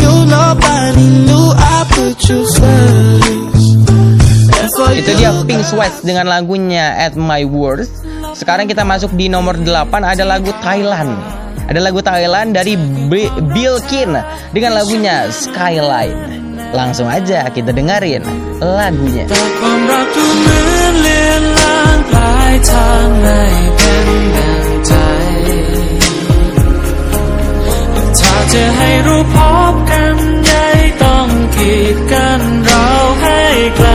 you nobody Itu dia Pink Sweats dengan lagunya At My Worst. Sekarang kita masuk di nomor 8 ada lagu Thailand. Ada lagu Thailand dari B- Bilkin dengan lagunya Skyline. Langsung aja kita dengerin lagunya. ความรักดูเหมือนเลือนลางปลายทางไม่เป็นดังใจ ถ้าจะให้รู้พบกัน ใหญ่ต้องกีดกันเราให้ไกล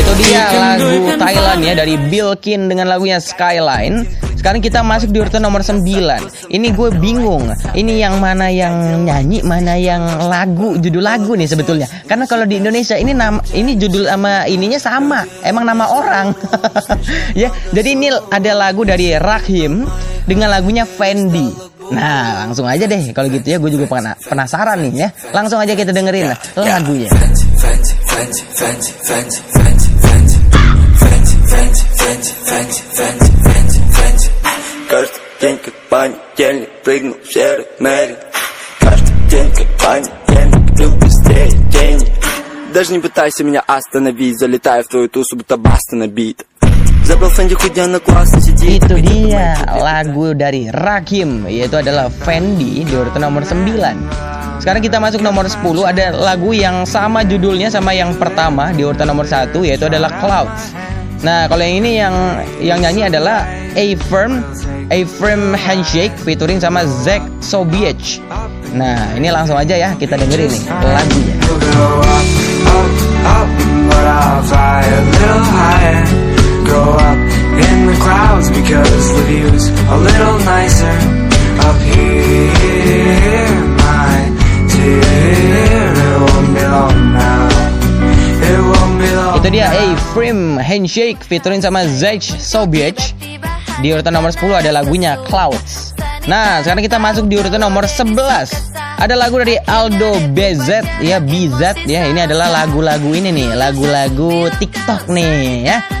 Itu dia lagu Thailand ya dari Bilkin dengan lagunya Skyline. Sekarang kita masuk di urutan nomor 9 Ini gue bingung Ini yang mana yang nyanyi Mana yang lagu Judul lagu nih sebetulnya Karena kalau di Indonesia ini nama ini judul sama ininya sama Emang nama orang Ya jadi ini ada lagu dari Rahim Dengan lagunya Fendi Nah langsung aja deh Kalau gitu ya gue juga pena- penasaran nih ya Langsung aja kita dengerin lagunya Каждый день как понедельник Прыгну в серый мерин Каждый день как понедельник Иду быстрее денег Даже не пытайся меня остановить Залетаю в твою тусу, будто баста набит Забыл Фэнди худя на классно сидит Itu dia lagu dari Rakim Yaitu adalah Fendi di urutan nomor 9 Sekarang kita masuk nomor 10 Ada lagu yang sama judulnya sama yang pertama Di urutan nomor 1 yaitu adalah Clouds Nah kalau yang ini yang yang nyanyi adalah A Firm A Firm Handshake featuring sama Zack Sobiech Nah ini langsung aja ya kita dengerin nih lagunya Go up, up, up, but I'll fly a little higher. Go up in the clouds because the view's a little nicer up here. My dear, it won't be long now. It won't be long. Itu dia A Firm Handshake featuring sama Zack Sobiech Di urutan nomor 10 ada lagunya Clouds. Nah sekarang kita masuk di urutan nomor 11 Ada lagu dari Aldo BZ ya BZ ya. Ini adalah lagu-lagu ini nih. Lagu-lagu TikTok nih ya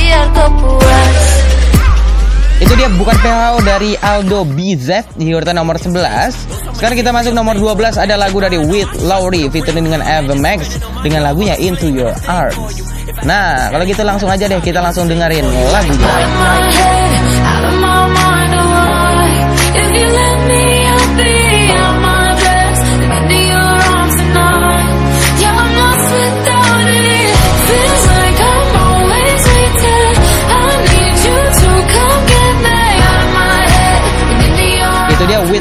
bukan PHO dari Aldo BZ di urutan nomor 11 Sekarang kita masuk nomor 12 Ada lagu dari With Lowry featuring dengan Ava Max Dengan lagunya Into Your Arms. Nah kalau gitu langsung aja deh kita langsung dengerin lagunya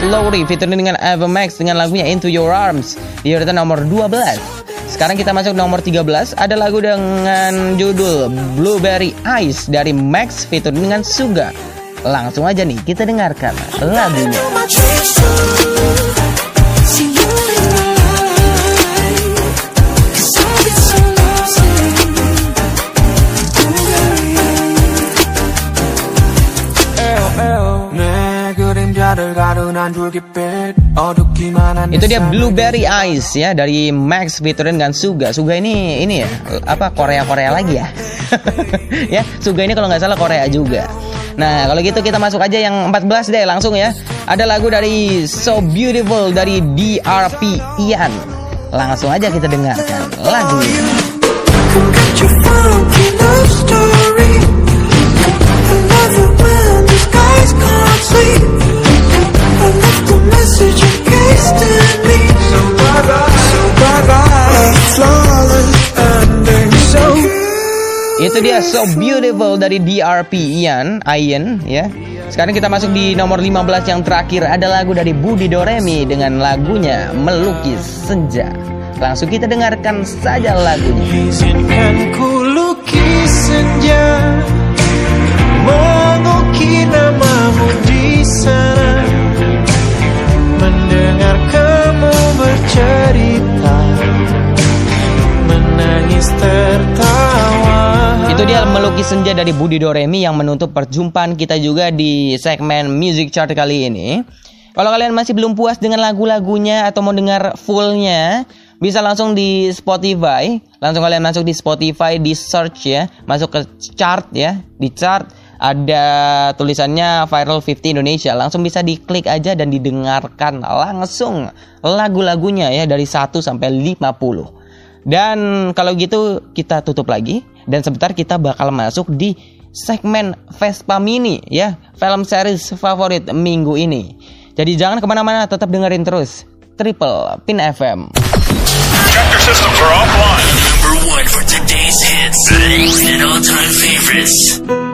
Lowry featuring dengan Ava Max Dengan lagunya Into Your Arms. Di urutan nomor 12 sekarang kita masuk nomor 13 Ada lagu dengan judul Blueberry Ice Dari Max featuring dengan Suga. Langsung aja nih kita dengarkan lagunya Itu dia Blueberry Ice ya dari Max featuring dengan Suga. Suga ini ini ya apa Korea Korea lagi ya? ya Suga ini kalau nggak salah Korea juga. Nah kalau gitu kita masuk aja yang 14 deh langsung ya. Ada lagu dari So Beautiful dari DRP Ian. Langsung aja kita dengarkan lagunya. Come Itu dia So Beautiful dari DRP Ian, Ian ya. Sekarang kita masuk di nomor 15 yang terakhir ada lagu dari Budi Doremi dengan lagunya Melukis Senja. Langsung kita dengarkan saja lagunya. Izinkan ku lukis senja Mengukir namamu di sana Mendengar kamu bercerita Menangis tertawa Itu dia melukis senja dari Budi Doremi yang menutup perjumpaan kita juga di segmen Music Chart kali ini. Kalau kalian masih belum puas dengan lagu-lagunya atau mau dengar fullnya, bisa langsung di Spotify. Langsung kalian masuk di Spotify, di search ya, masuk ke chart ya, di chart ada tulisannya Viral 50 Indonesia. Langsung bisa diklik aja dan didengarkan langsung lagu-lagunya ya dari 1 sampai 50. Dan kalau gitu kita tutup lagi dan sebentar kita bakal masuk di segmen Vespa Mini ya film series favorit minggu ini. Jadi jangan ke mana-mana tetap dengerin terus Triple Pin FM. Chapter systems are offline. Number one for today's hits and all-time favorites.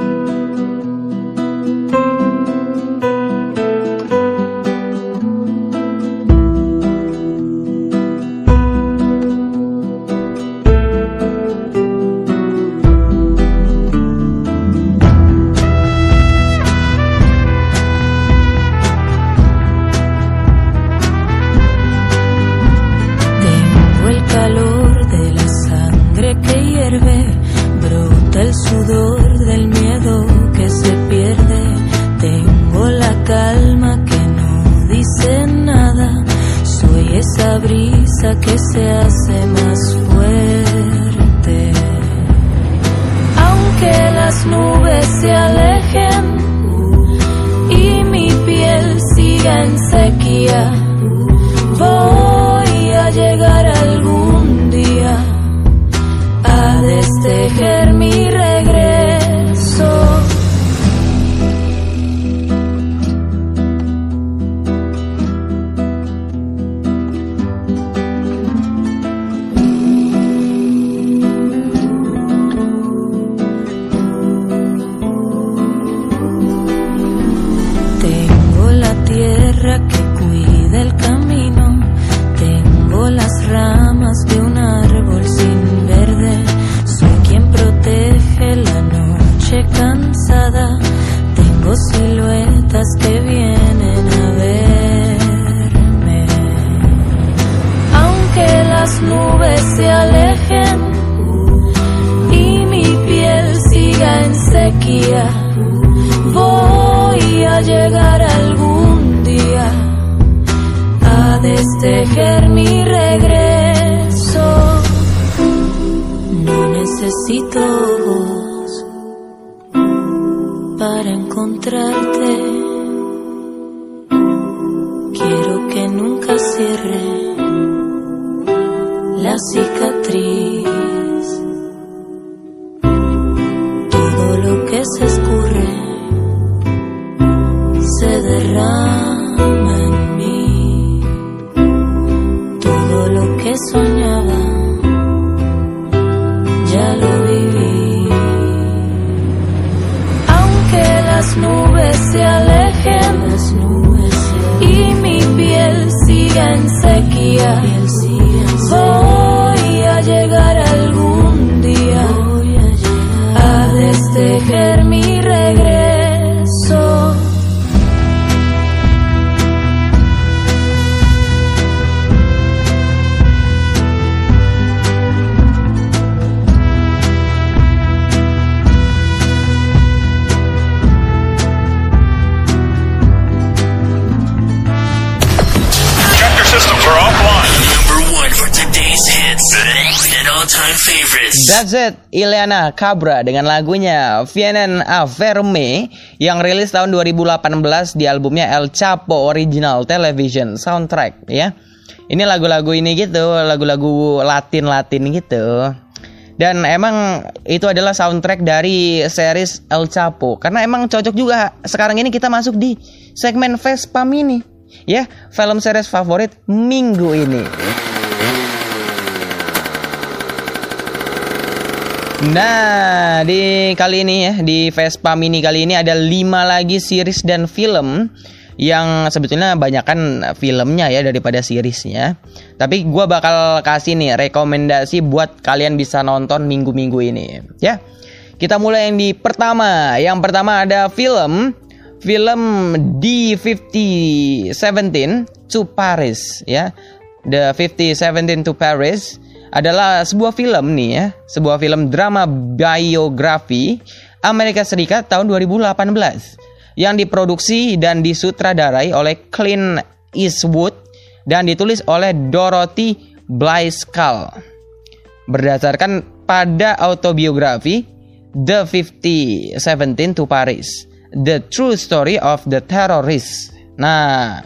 Ileana Cabra dengan lagunya Vienen a Verme yang rilis tahun 2018 di albumnya El Chapo Original Television Soundtrack ya. Ini lagu-lagu ini gitu, lagu-lagu Latin-Latin gitu. Dan emang itu adalah soundtrack dari series El Chapo karena emang cocok juga sekarang ini kita masuk di segmen Vespa Mini ya, film series favorit minggu ini. Nah, di kali ini ya, di Vespa Mini kali ini ada 5 lagi series dan film yang sebetulnya banyakkan filmnya ya daripada seriesnya. Tapi gua bakal kasih nih rekomendasi buat kalian bisa nonton minggu-minggu ini ya. Kita mulai yang di pertama. Yang pertama ada film film D5017 to Paris ya. The 5017 to Paris adalah sebuah film nih ya, sebuah film drama biografi Amerika Serikat tahun 2018 yang diproduksi dan disutradarai oleh Clint Eastwood dan ditulis oleh Dorothy Blyskal. Berdasarkan pada autobiografi The 5017 to Paris, The True Story of the Terrorist. Nah,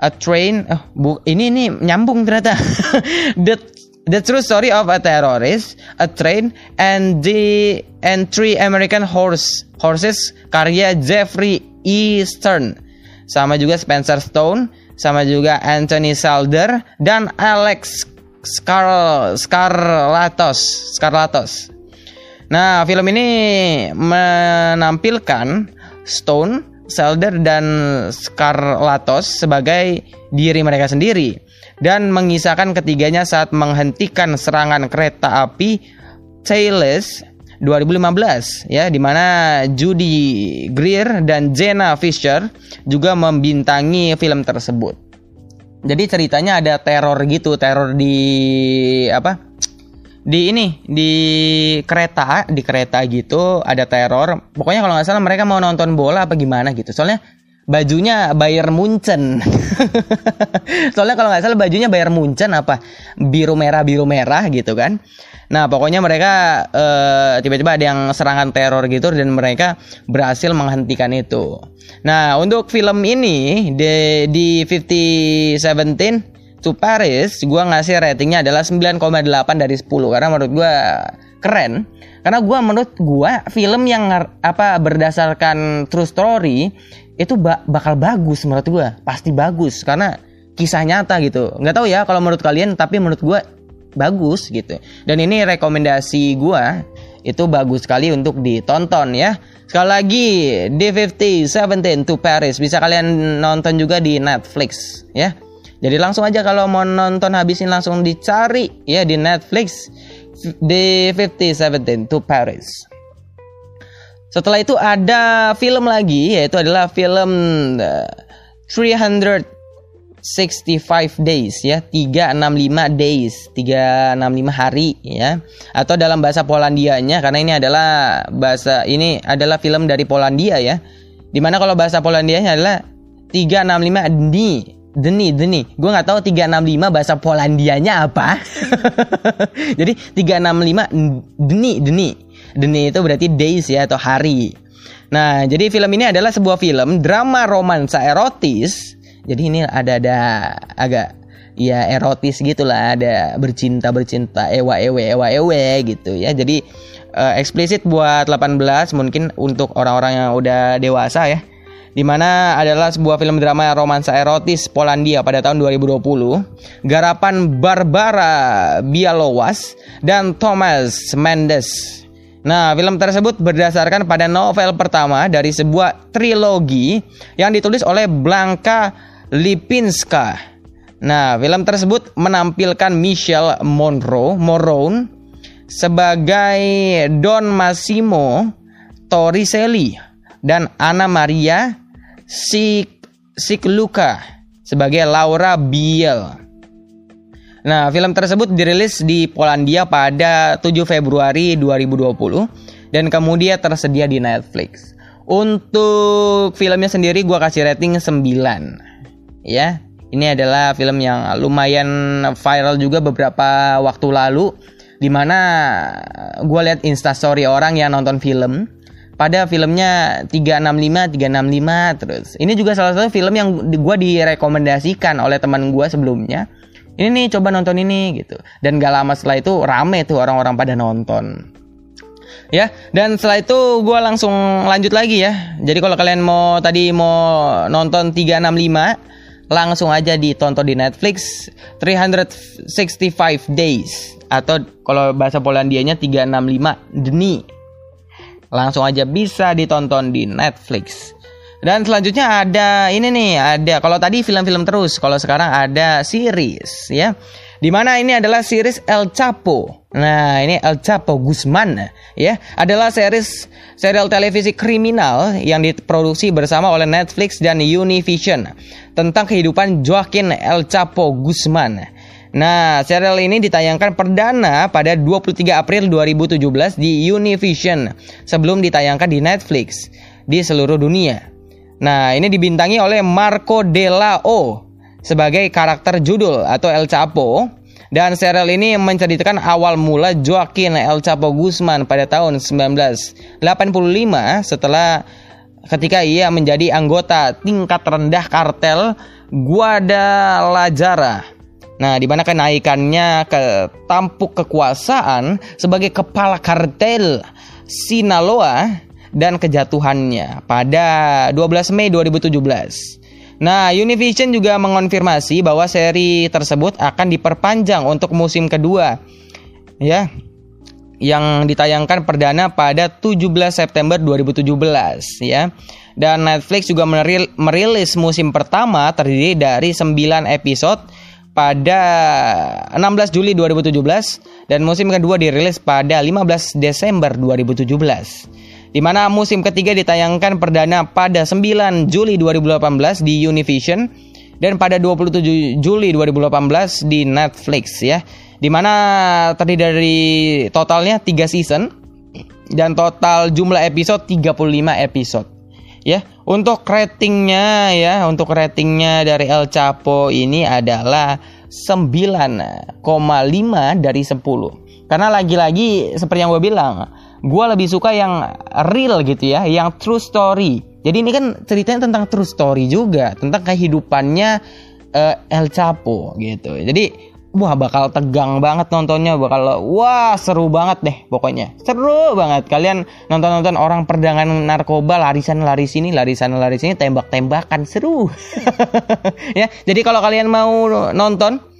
a train oh, bu, ini ini nyambung ternyata. the The True Story of a Terrorist, A Train, and the and Three American Horse Horses karya Jeffrey E. Stern. Sama juga Spencer Stone, sama juga Anthony Salder dan Alex Scar Scarlatos, Scarlatos. Nah, film ini menampilkan Stone, Zelder dan Scarlatos sebagai diri mereka sendiri dan mengisahkan ketiganya saat menghentikan serangan kereta api Thales 2015 ya di mana Judy Greer dan Jenna Fisher juga membintangi film tersebut. Jadi ceritanya ada teror gitu, teror di apa? Di ini di kereta, di kereta gitu ada teror. Pokoknya kalau nggak salah mereka mau nonton bola apa gimana gitu. Soalnya bajunya Bayern Munchen. Soalnya kalau nggak salah bajunya Bayern Munchen apa biru merah biru merah gitu kan. Nah pokoknya mereka eh, tiba-tiba ada yang serangan teror gitu dan mereka berhasil menghentikan itu. Nah untuk film ini di di 5017 to Paris, gua ngasih ratingnya adalah 9,8 dari 10 karena menurut gua keren. Karena gua menurut gua film yang apa berdasarkan true story itu ba- bakal bagus menurut gua, pasti bagus karena kisah nyata gitu. Nggak tahu ya kalau menurut kalian, tapi menurut gua bagus gitu. Dan ini rekomendasi gua itu bagus sekali untuk ditonton ya. Sekali lagi D50 17 to Paris bisa kalian nonton juga di Netflix ya. Jadi langsung aja kalau mau nonton habisin langsung dicari ya di Netflix D50 17 to Paris. Setelah itu ada film lagi yaitu adalah film uh, 365 days ya. 365 days. 365 hari ya. Atau dalam bahasa Polandianya karena ini adalah bahasa ini adalah film dari Polandia ya. Di mana kalau bahasa Polandianya adalah 365 dni deni deni gue nggak tahu 365 bahasa Polandianya apa. Jadi 365 deni deni deni itu berarti days ya atau hari. Nah jadi film ini adalah sebuah film drama romansa erotis. Jadi ini ada ada agak ya erotis gitulah ada bercinta bercinta ewa ewe ewa ewe gitu ya. Jadi eh, eksplisit buat 18 mungkin untuk orang-orang yang udah dewasa ya. Di mana adalah sebuah film drama romansa erotis Polandia pada tahun 2020 garapan Barbara Bialowas dan Thomas Mendes Nah, film tersebut berdasarkan pada novel pertama dari sebuah trilogi yang ditulis oleh Blanka Lipinska. Nah, film tersebut menampilkan Michelle Monroe, Morone sebagai Don Massimo Torricelli dan Anna Maria Sik Sikluka sebagai Laura Biel. Nah, film tersebut dirilis di Polandia pada 7 Februari 2020 dan kemudian tersedia di Netflix. Untuk filmnya sendiri gua kasih rating 9. Ya. Ini adalah film yang lumayan viral juga beberapa waktu lalu di mana gua lihat instastory orang yang nonton film pada filmnya 365 365 terus. Ini juga salah satu film yang di- gua direkomendasikan oleh teman gua sebelumnya ini nih coba nonton ini gitu. Dan gak lama setelah itu rame tuh orang-orang pada nonton. Ya dan setelah itu gue langsung lanjut lagi ya. Jadi kalau kalian mau tadi mau nonton 365 langsung aja ditonton di Netflix 365 days. Atau kalau bahasa Polandianya 365 dni. Langsung aja bisa ditonton di Netflix dan selanjutnya ada ini nih, ada kalau tadi film-film terus, kalau sekarang ada series ya. Di mana ini adalah series El Chapo. Nah, ini El Chapo Guzman ya, adalah series serial televisi kriminal yang diproduksi bersama oleh Netflix dan Univision tentang kehidupan Joaquin El Chapo Guzman. Nah, serial ini ditayangkan perdana pada 23 April 2017 di Univision sebelum ditayangkan di Netflix di seluruh dunia. Nah, ini dibintangi oleh Marco Delao sebagai karakter judul atau El Chapo dan serial ini menceritakan awal mula Joaquin El Chapo Guzman pada tahun 1985 setelah ketika ia menjadi anggota tingkat rendah kartel Guadalajara. Nah, di mana kenaikannya ke tampuk kekuasaan sebagai kepala kartel Sinaloa dan kejatuhannya pada 12 Mei 2017. Nah, Univision juga mengonfirmasi bahwa seri tersebut akan diperpanjang untuk musim kedua. Ya. Yang ditayangkan perdana pada 17 September 2017 ya. Dan Netflix juga meril- merilis musim pertama terdiri dari 9 episode pada 16 Juli 2017 dan musim kedua dirilis pada 15 Desember 2017. Di mana musim ketiga ditayangkan perdana pada 9 Juli 2018 di Univision dan pada 27 Juli 2018 di Netflix ya. Di mana terdiri dari totalnya 3 season dan total jumlah episode 35 episode. Ya, untuk ratingnya ya, untuk ratingnya dari El Chapo ini adalah 9,5 dari 10. Karena lagi-lagi seperti yang gue bilang, gue lebih suka yang real gitu ya, yang true story. Jadi ini kan ceritanya tentang true story juga, tentang kehidupannya eh, El Chapo gitu. Jadi wah bakal tegang banget nontonnya, bakal wah seru banget deh pokoknya. Seru banget. Kalian nonton-nonton orang perdagangan narkoba larisan lari sini, larisan lari sini, tembak-tembakan seru. ya, jadi kalau kalian mau nonton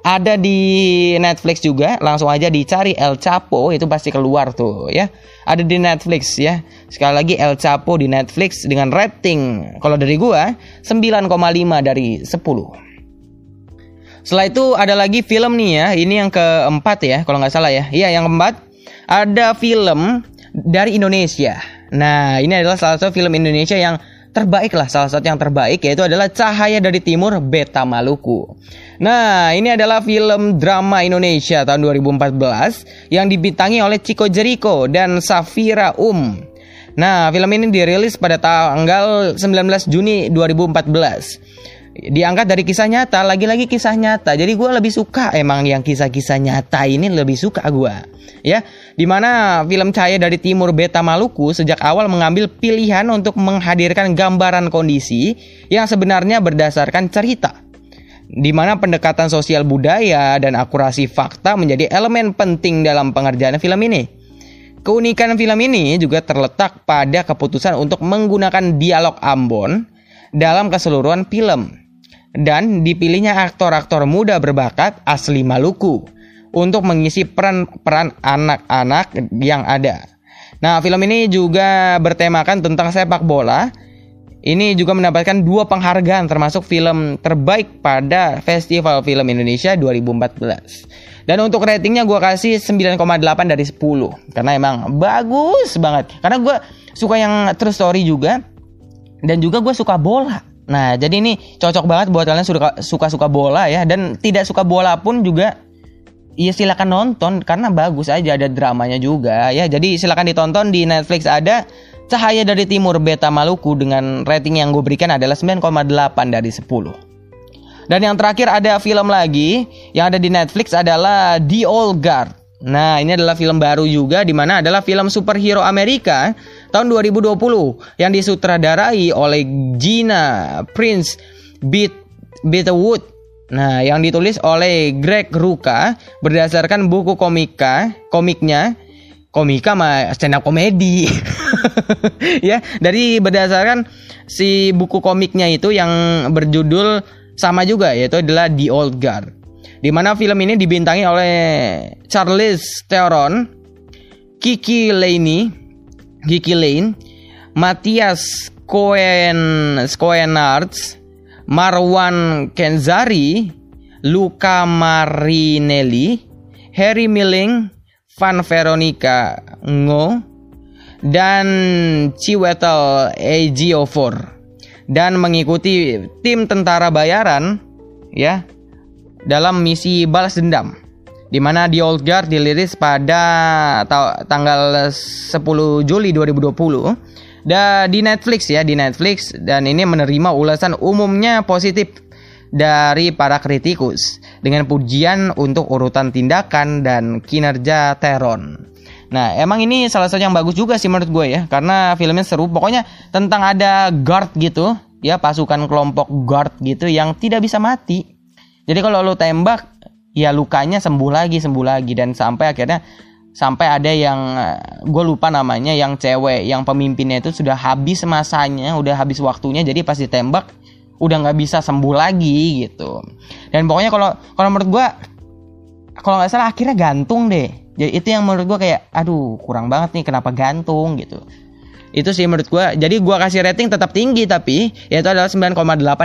ada di Netflix juga langsung aja dicari El Chapo itu pasti keluar tuh ya. Ada di Netflix ya. Sekali lagi El Chapo di Netflix dengan rating kalau dari gua 9,5 dari 10 setelah itu ada lagi film nih ya. Ini yang keempat ya kalau nggak salah ya. Iya yang keempat ada film dari Indonesia. Nah ini adalah salah satu film Indonesia yang terbaik lah salah satu yang terbaik yaitu adalah Cahaya dari Timur Beta Maluku. Nah, ini adalah film drama Indonesia tahun 2014 yang dibintangi oleh Chico Jericho dan Safira Um. Nah, film ini dirilis pada tanggal 19 Juni 2014 diangkat dari kisah nyata lagi-lagi kisah nyata. Jadi gue lebih suka emang yang kisah-kisah nyata ini lebih suka gue ya di mana film Cahaya dari Timur Beta Maluku sejak awal mengambil pilihan untuk menghadirkan gambaran kondisi yang sebenarnya berdasarkan cerita di mana pendekatan sosial budaya dan akurasi fakta menjadi elemen penting dalam pengerjaan film ini. Keunikan film ini juga terletak pada keputusan untuk menggunakan dialog Ambon dalam keseluruhan film dan dipilihnya aktor-aktor muda berbakat asli Maluku untuk mengisi peran-peran anak-anak yang ada. Nah, film ini juga bertemakan tentang sepak bola. Ini juga mendapatkan dua penghargaan termasuk film terbaik pada Festival Film Indonesia 2014. Dan untuk ratingnya gue kasih 9,8 dari 10 karena emang bagus banget. Karena gue suka yang true story juga dan juga gue suka bola. Nah, jadi ini cocok banget buat kalian suka suka-suka bola ya dan tidak suka bola pun juga ya silakan nonton karena bagus aja ada dramanya juga ya. Jadi silakan ditonton di Netflix ada Cahaya dari Timur Beta Maluku dengan rating yang gue berikan adalah 9,8 dari 10. Dan yang terakhir ada film lagi yang ada di Netflix adalah The Old Guard. Nah, ini adalah film baru juga di mana adalah film superhero Amerika tahun 2020 yang disutradarai oleh Gina Prince Beat Bitterwood. Nah, yang ditulis oleh Greg Ruka berdasarkan buku komika, komiknya komika mah stand up komedi. ya, dari berdasarkan si buku komiknya itu yang berjudul sama juga yaitu adalah The Old Guard. Di mana film ini dibintangi oleh Charles Theron, Kiki Laney, Kiki Lane, Matthias Cohen Coenarts, Marwan Kenzari, Luca Marinelli, Harry Milling, Van Veronica Ngo, dan Chiwetel Ejiofor. Dan mengikuti tim tentara bayaran ya dalam misi balas dendam di mana The Old Guard dirilis pada ta tanggal 10 Juli 2020 dan di Netflix ya di Netflix dan ini menerima ulasan umumnya positif dari para kritikus dengan pujian untuk urutan tindakan dan kinerja Teron. Nah, emang ini salah satu yang bagus juga sih menurut gue ya, karena filmnya seru. Pokoknya tentang ada guard gitu, ya pasukan kelompok guard gitu yang tidak bisa mati. Jadi kalau lo tembak, ya lukanya sembuh lagi, sembuh lagi dan sampai akhirnya sampai ada yang gue lupa namanya yang cewek yang pemimpinnya itu sudah habis masanya, udah habis waktunya, jadi pas ditembak udah nggak bisa sembuh lagi gitu. Dan pokoknya kalau kalau menurut gue kalau nggak salah akhirnya gantung deh. Jadi itu yang menurut gue kayak aduh kurang banget nih kenapa gantung? Gitu. Itu sih menurut gue jadi gue kasih rating tetap tinggi tapi yaitu adalah 9,8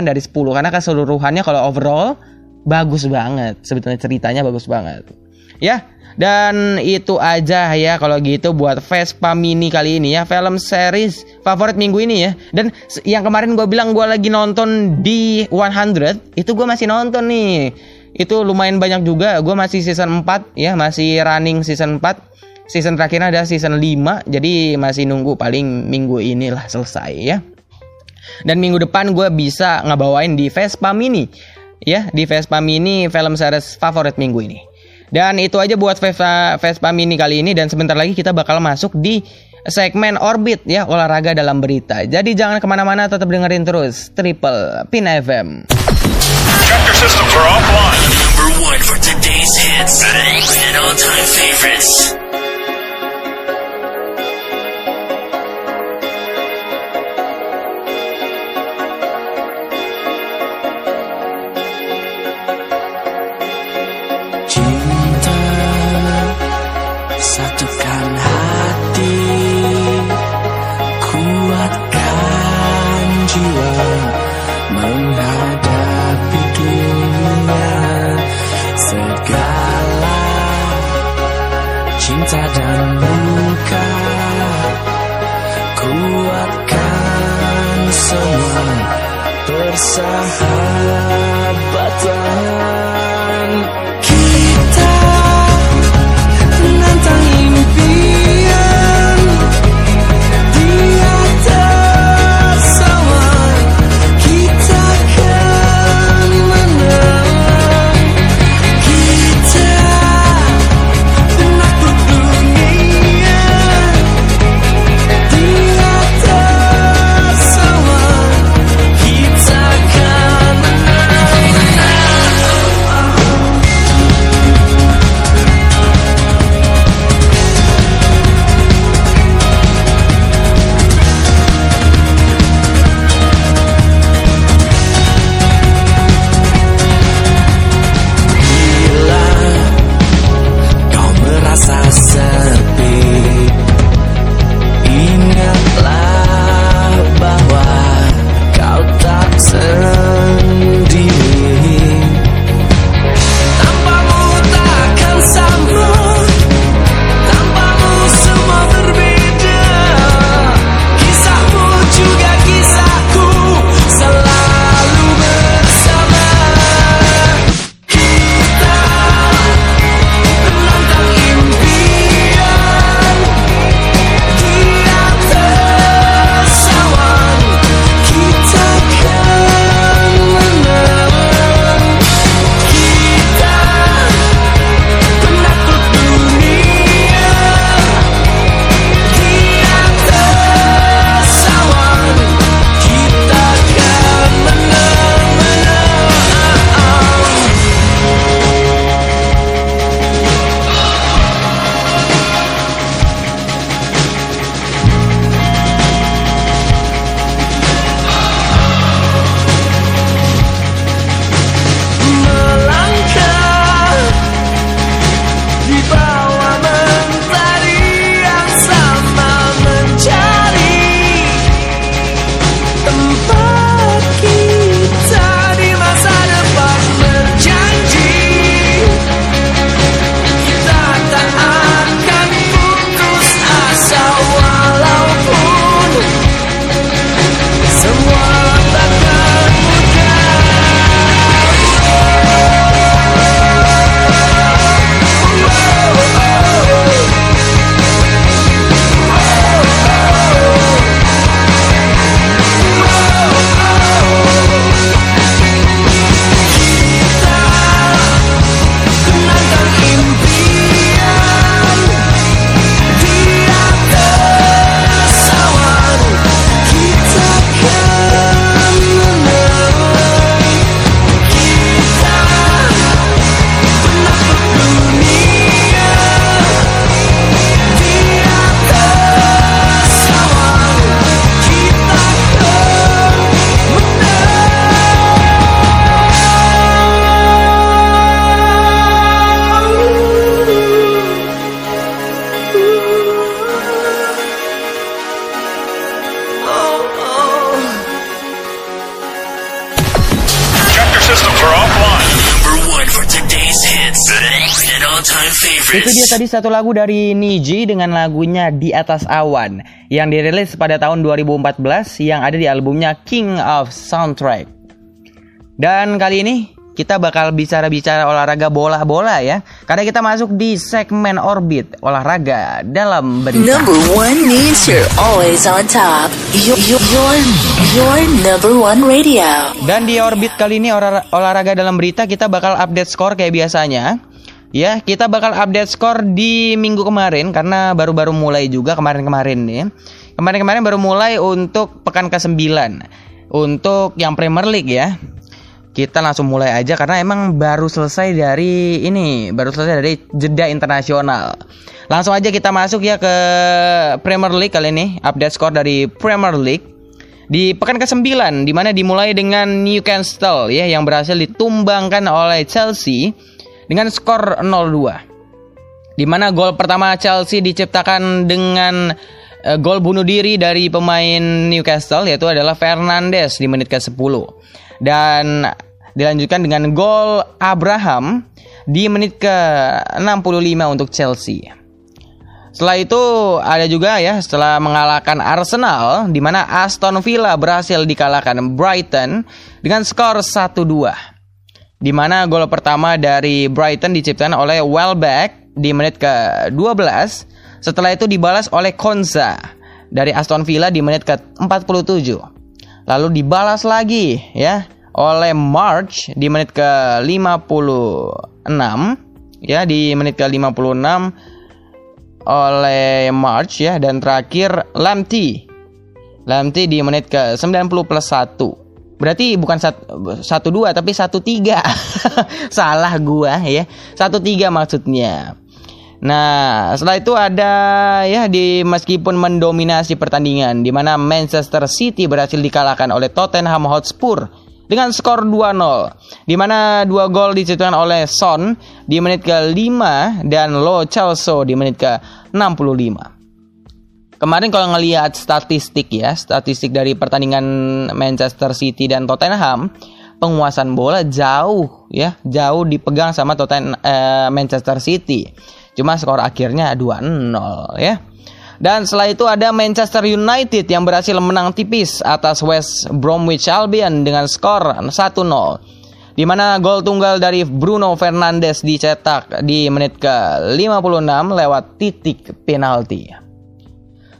dari 10 karena keseluruhannya kalau overall bagus banget. Sebetulnya ceritanya bagus banget ya dan itu aja ya kalau gitu buat Vespa Mini kali ini ya film series favorit minggu ini ya. Dan yang kemarin gue bilang gue lagi nonton di 100 itu gue masih nonton nih. Itu lumayan banyak juga gue masih season 4 ya masih running season 4 season terakhirnya ada season 5 jadi masih nunggu paling minggu inilah selesai ya. Dan minggu depan gue bisa ngebawain di Vespa Mini ya di Vespa Mini film series favorit minggu ini dan itu aja buat Vespa, Vespa Mini kali ini dan sebentar lagi kita bakal masuk di segmen Orbit ya olahraga dalam berita jadi jangan ke mana-mana tetap dengerin terus Triple Pin FM Chapter systems are offline. Number one for today's hits and all-time favorites. Menghadapi dunia Segala Cinta dan luka Kuatkan semua Persahabatan Itu tadi satu lagu dari Niji dengan lagunya Di Atas Awan yang dirilis pada tahun 2014 yang ada di albumnya King of Soundtrack. Dan kali ini kita bakal bicara-bicara olahraga bola-bola ya. Karena kita masuk di segmen orbit olahraga dalam berita. Number one means you're always on top. Your, your, your, your number one radio. Dan di orbit kali ini olah- olahraga dalam berita kita bakal update skor kayak biasanya. Ya, kita bakal update skor di minggu kemarin karena baru-baru mulai juga kemarin-kemarin nih. Kemarin-kemarin baru mulai untuk pekan ke-9. Untuk yang Premier League ya. Kita langsung mulai aja karena emang baru selesai dari ini, baru selesai dari jeda internasional. Langsung aja kita masuk ya ke Premier League kali ini, update skor dari Premier League di pekan ke-9 di mana dimulai dengan Newcastle ya yang berhasil ditumbangkan oleh Chelsea dengan skor 0-2. Di mana gol pertama Chelsea diciptakan dengan eh, gol bunuh diri dari pemain Newcastle yaitu adalah Fernandes di menit ke-10. Dan dilanjutkan dengan gol Abraham di menit ke-65 untuk Chelsea. Setelah itu ada juga ya setelah mengalahkan Arsenal di mana Aston Villa berhasil dikalahkan Brighton dengan skor 1-2. Di mana gol pertama dari Brighton diciptakan oleh Welbeck di menit ke-12. Setelah itu dibalas oleh Konza dari Aston Villa di menit ke-47. Lalu dibalas lagi ya oleh March di menit ke-56 ya di menit ke-56 oleh March ya dan terakhir Lamti. Lamti di menit ke 90 plus 1. Berarti bukan 1 2 tapi 1 3. Salah gua ya. 1 3 maksudnya. Nah, setelah itu ada ya di meskipun mendominasi pertandingan di mana Manchester City berhasil dikalahkan oleh Tottenham Hotspur dengan skor 2-0 di mana dua gol diciptakan oleh Son di menit ke-5 dan Lo Celso di menit ke-65. Kemarin kalau ngelihat statistik ya, statistik dari pertandingan Manchester City dan Tottenham, penguasaan bola jauh ya, jauh dipegang sama Tottenham eh, Manchester City. Cuma skor akhirnya 2-0 ya. Dan setelah itu ada Manchester United yang berhasil menang tipis atas West Bromwich Albion dengan skor 1-0. Di mana gol tunggal dari Bruno Fernandes dicetak di menit ke-56 lewat titik penalti.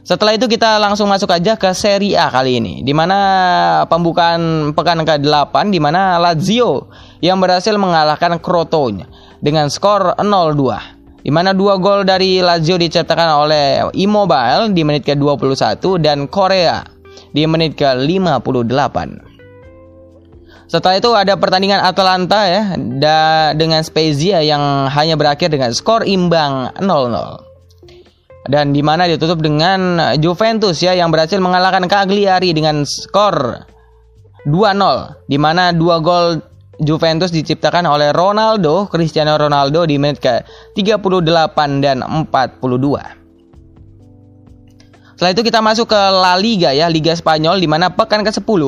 Setelah itu kita langsung masuk aja ke Serie A kali ini di mana pembukaan pekan ke-8 di mana Lazio yang berhasil mengalahkan Crotone dengan skor 0-2 di mana dua gol dari Lazio dicetakkan oleh Immobile di menit ke-21 dan Korea di menit ke-58. Setelah itu ada pertandingan Atalanta ya dengan Spezia yang hanya berakhir dengan skor imbang 0-0. Dan di mana ditutup dengan Juventus ya yang berhasil mengalahkan Cagliari dengan skor 2-0 di mana dua gol Juventus diciptakan oleh Ronaldo, Cristiano Ronaldo di menit ke 38 dan 42. Setelah itu kita masuk ke La Liga ya, Liga Spanyol di mana pekan ke-10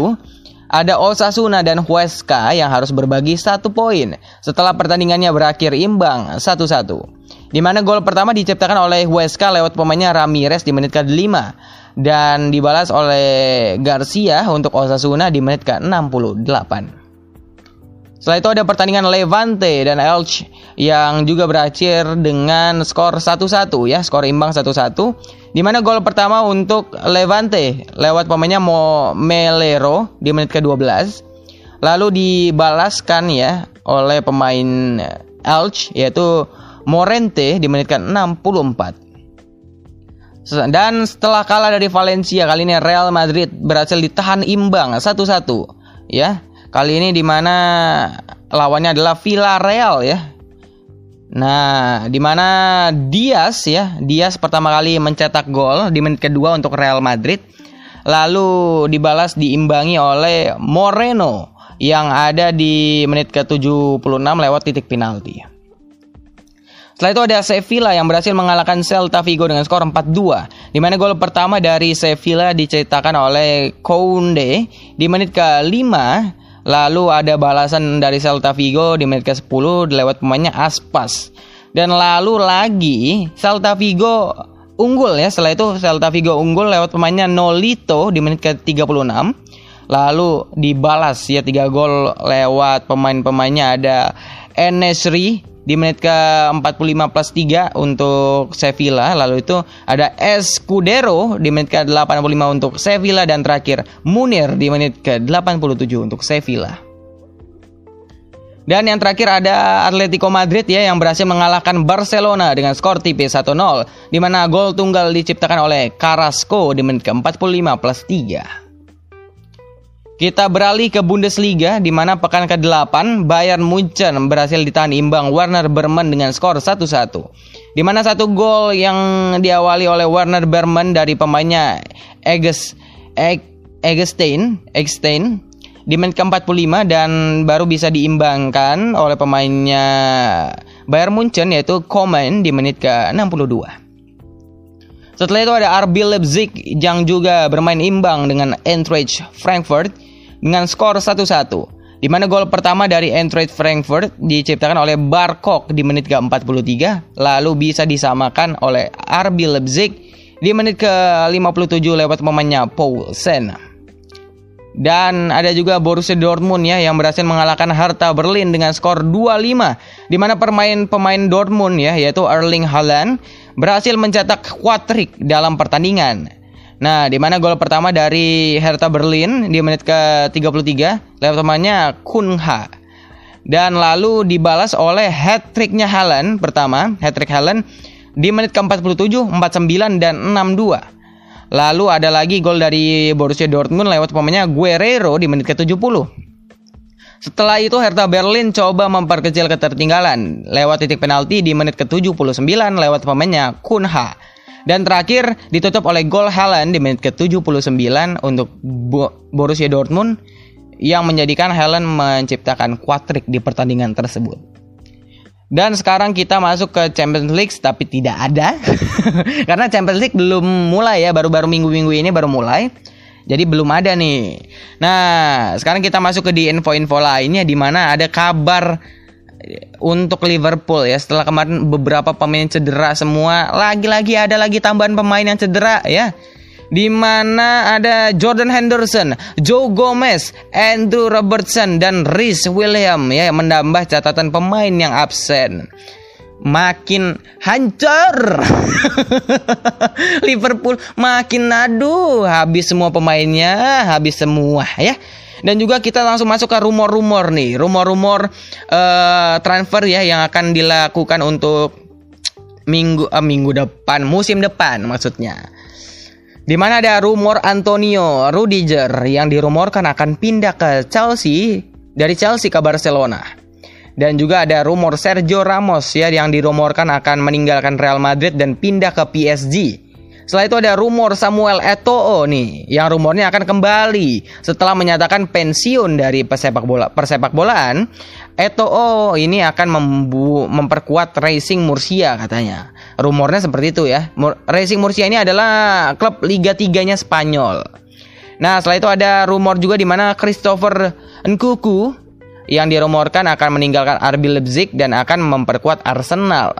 ada Osasuna dan Huesca yang harus berbagi satu poin setelah pertandingannya berakhir imbang 1-1. Di mana gol pertama diciptakan oleh Huesca lewat pemainnya Ramirez di menit ke-5 dan dibalas oleh Garcia untuk Osasuna di menit ke-68. Setelah itu ada pertandingan Levante dan Elche yang juga berakhir dengan skor 1-1 ya, skor imbang 1-1. Di mana gol pertama untuk Levante lewat pemainnya Mo Melero di menit ke-12. Lalu dibalaskan ya oleh pemain Elche yaitu Morente di menit ke-64. Dan setelah kalah dari Valencia kali ini Real Madrid berhasil ditahan imbang 1-1 ya Kali ini di mana lawannya adalah Villarreal ya. Nah, di mana Diaz ya, Diaz pertama kali mencetak gol di menit kedua untuk Real Madrid. Lalu dibalas diimbangi oleh Moreno yang ada di menit ke-76 lewat titik penalti. Setelah itu ada Sevilla yang berhasil mengalahkan Celta Vigo dengan skor 4-2. Di mana gol pertama dari Sevilla dicetakkan oleh Kounde di menit ke-5 Lalu ada balasan dari Celta Vigo di menit ke-10 lewat pemainnya Aspas. Dan lalu lagi Celta Vigo unggul ya. Setelah itu Celta Vigo unggul lewat pemainnya Nolito di menit ke-36. Lalu dibalas ya 3 gol lewat pemain-pemainnya ada Enesri di menit ke-45 plus 3 untuk Sevilla lalu itu ada Escudero di menit ke-85 untuk Sevilla dan terakhir Munir di menit ke-87 untuk Sevilla dan yang terakhir ada Atletico Madrid ya yang berhasil mengalahkan Barcelona dengan skor tipis 1-0 di mana gol tunggal diciptakan oleh Carrasco di menit ke-45 plus 3. Kita beralih ke Bundesliga di mana pekan ke-8 Bayern Munchen berhasil ditahan imbang Werner Bremen dengan skor 1-1. Di mana satu gol yang diawali oleh Werner Bremen dari pemainnya Eges Eg, Egestein, Egstein di menit ke-45 dan baru bisa diimbangkan oleh pemainnya Bayern Munchen yaitu Komen di menit ke-62. Setelah itu ada RB Leipzig yang juga bermain imbang dengan Eintracht Frankfurt dengan skor 1-1 di mana gol pertama dari Eintracht Frankfurt diciptakan oleh Barkok di menit ke-43 lalu bisa disamakan oleh RB Leipzig di menit ke-57 lewat pemainnya Poulsen. Dan ada juga Borussia Dortmund ya yang berhasil mengalahkan Hertha Berlin dengan skor 2-5 di mana pemain-pemain Dortmund ya yaitu Erling Haaland berhasil mencetak quadrik dalam pertandingan. Nah, di mana gol pertama dari Hertha Berlin di menit ke-33 lewat temannya Kunha. Dan lalu dibalas oleh hat-tricknya Haaland pertama, hat-trick Haaland di menit ke-47, 49 dan 62. Lalu ada lagi gol dari Borussia Dortmund lewat pemainnya Guerrero di menit ke-70. Setelah itu Hertha Berlin coba memperkecil ketertinggalan lewat titik penalti di menit ke-79 lewat pemainnya Kunha. Dan terakhir ditutup oleh gol Haaland di menit ke-79 untuk Borussia Dortmund yang menjadikan Haaland menciptakan quadrik di pertandingan tersebut. Dan sekarang kita masuk ke Champions League tapi tidak ada. Karena Champions League belum mulai ya, baru-baru minggu-minggu ini baru mulai. Jadi belum ada nih. Nah, sekarang kita masuk ke di info-info lainnya di mana ada kabar untuk Liverpool ya setelah kemarin beberapa pemain cedera semua lagi-lagi ada lagi tambahan pemain yang cedera ya di mana ada Jordan Henderson, Joe Gomez, Andrew Robertson dan Rhys William ya menambah catatan pemain yang absen. Makin hancur Liverpool makin aduh habis semua pemainnya, habis semua ya. Dan juga kita langsung masuk ke rumor-rumor nih, rumor-rumor uh, transfer ya yang akan dilakukan untuk minggu uh, minggu depan, musim depan maksudnya. Di mana ada rumor Antonio Rudiger yang dirumorkan akan pindah ke Chelsea dari Chelsea ke Barcelona. Dan juga ada rumor Sergio Ramos ya yang dirumorkan akan meninggalkan Real Madrid dan pindah ke PSG. Setelah itu ada rumor Samuel Eto'o nih, yang rumornya akan kembali setelah menyatakan pensiun dari pesepak bola persepak bolaan. Eto'o ini akan membu memperkuat Racing Murcia katanya. Rumornya seperti itu ya. Mur Racing Murcia ini adalah klub Liga 3-nya Spanyol. Nah, setelah itu ada rumor juga di mana Christopher Nkuku yang dirumorkan akan meninggalkan RB Leipzig dan akan memperkuat Arsenal.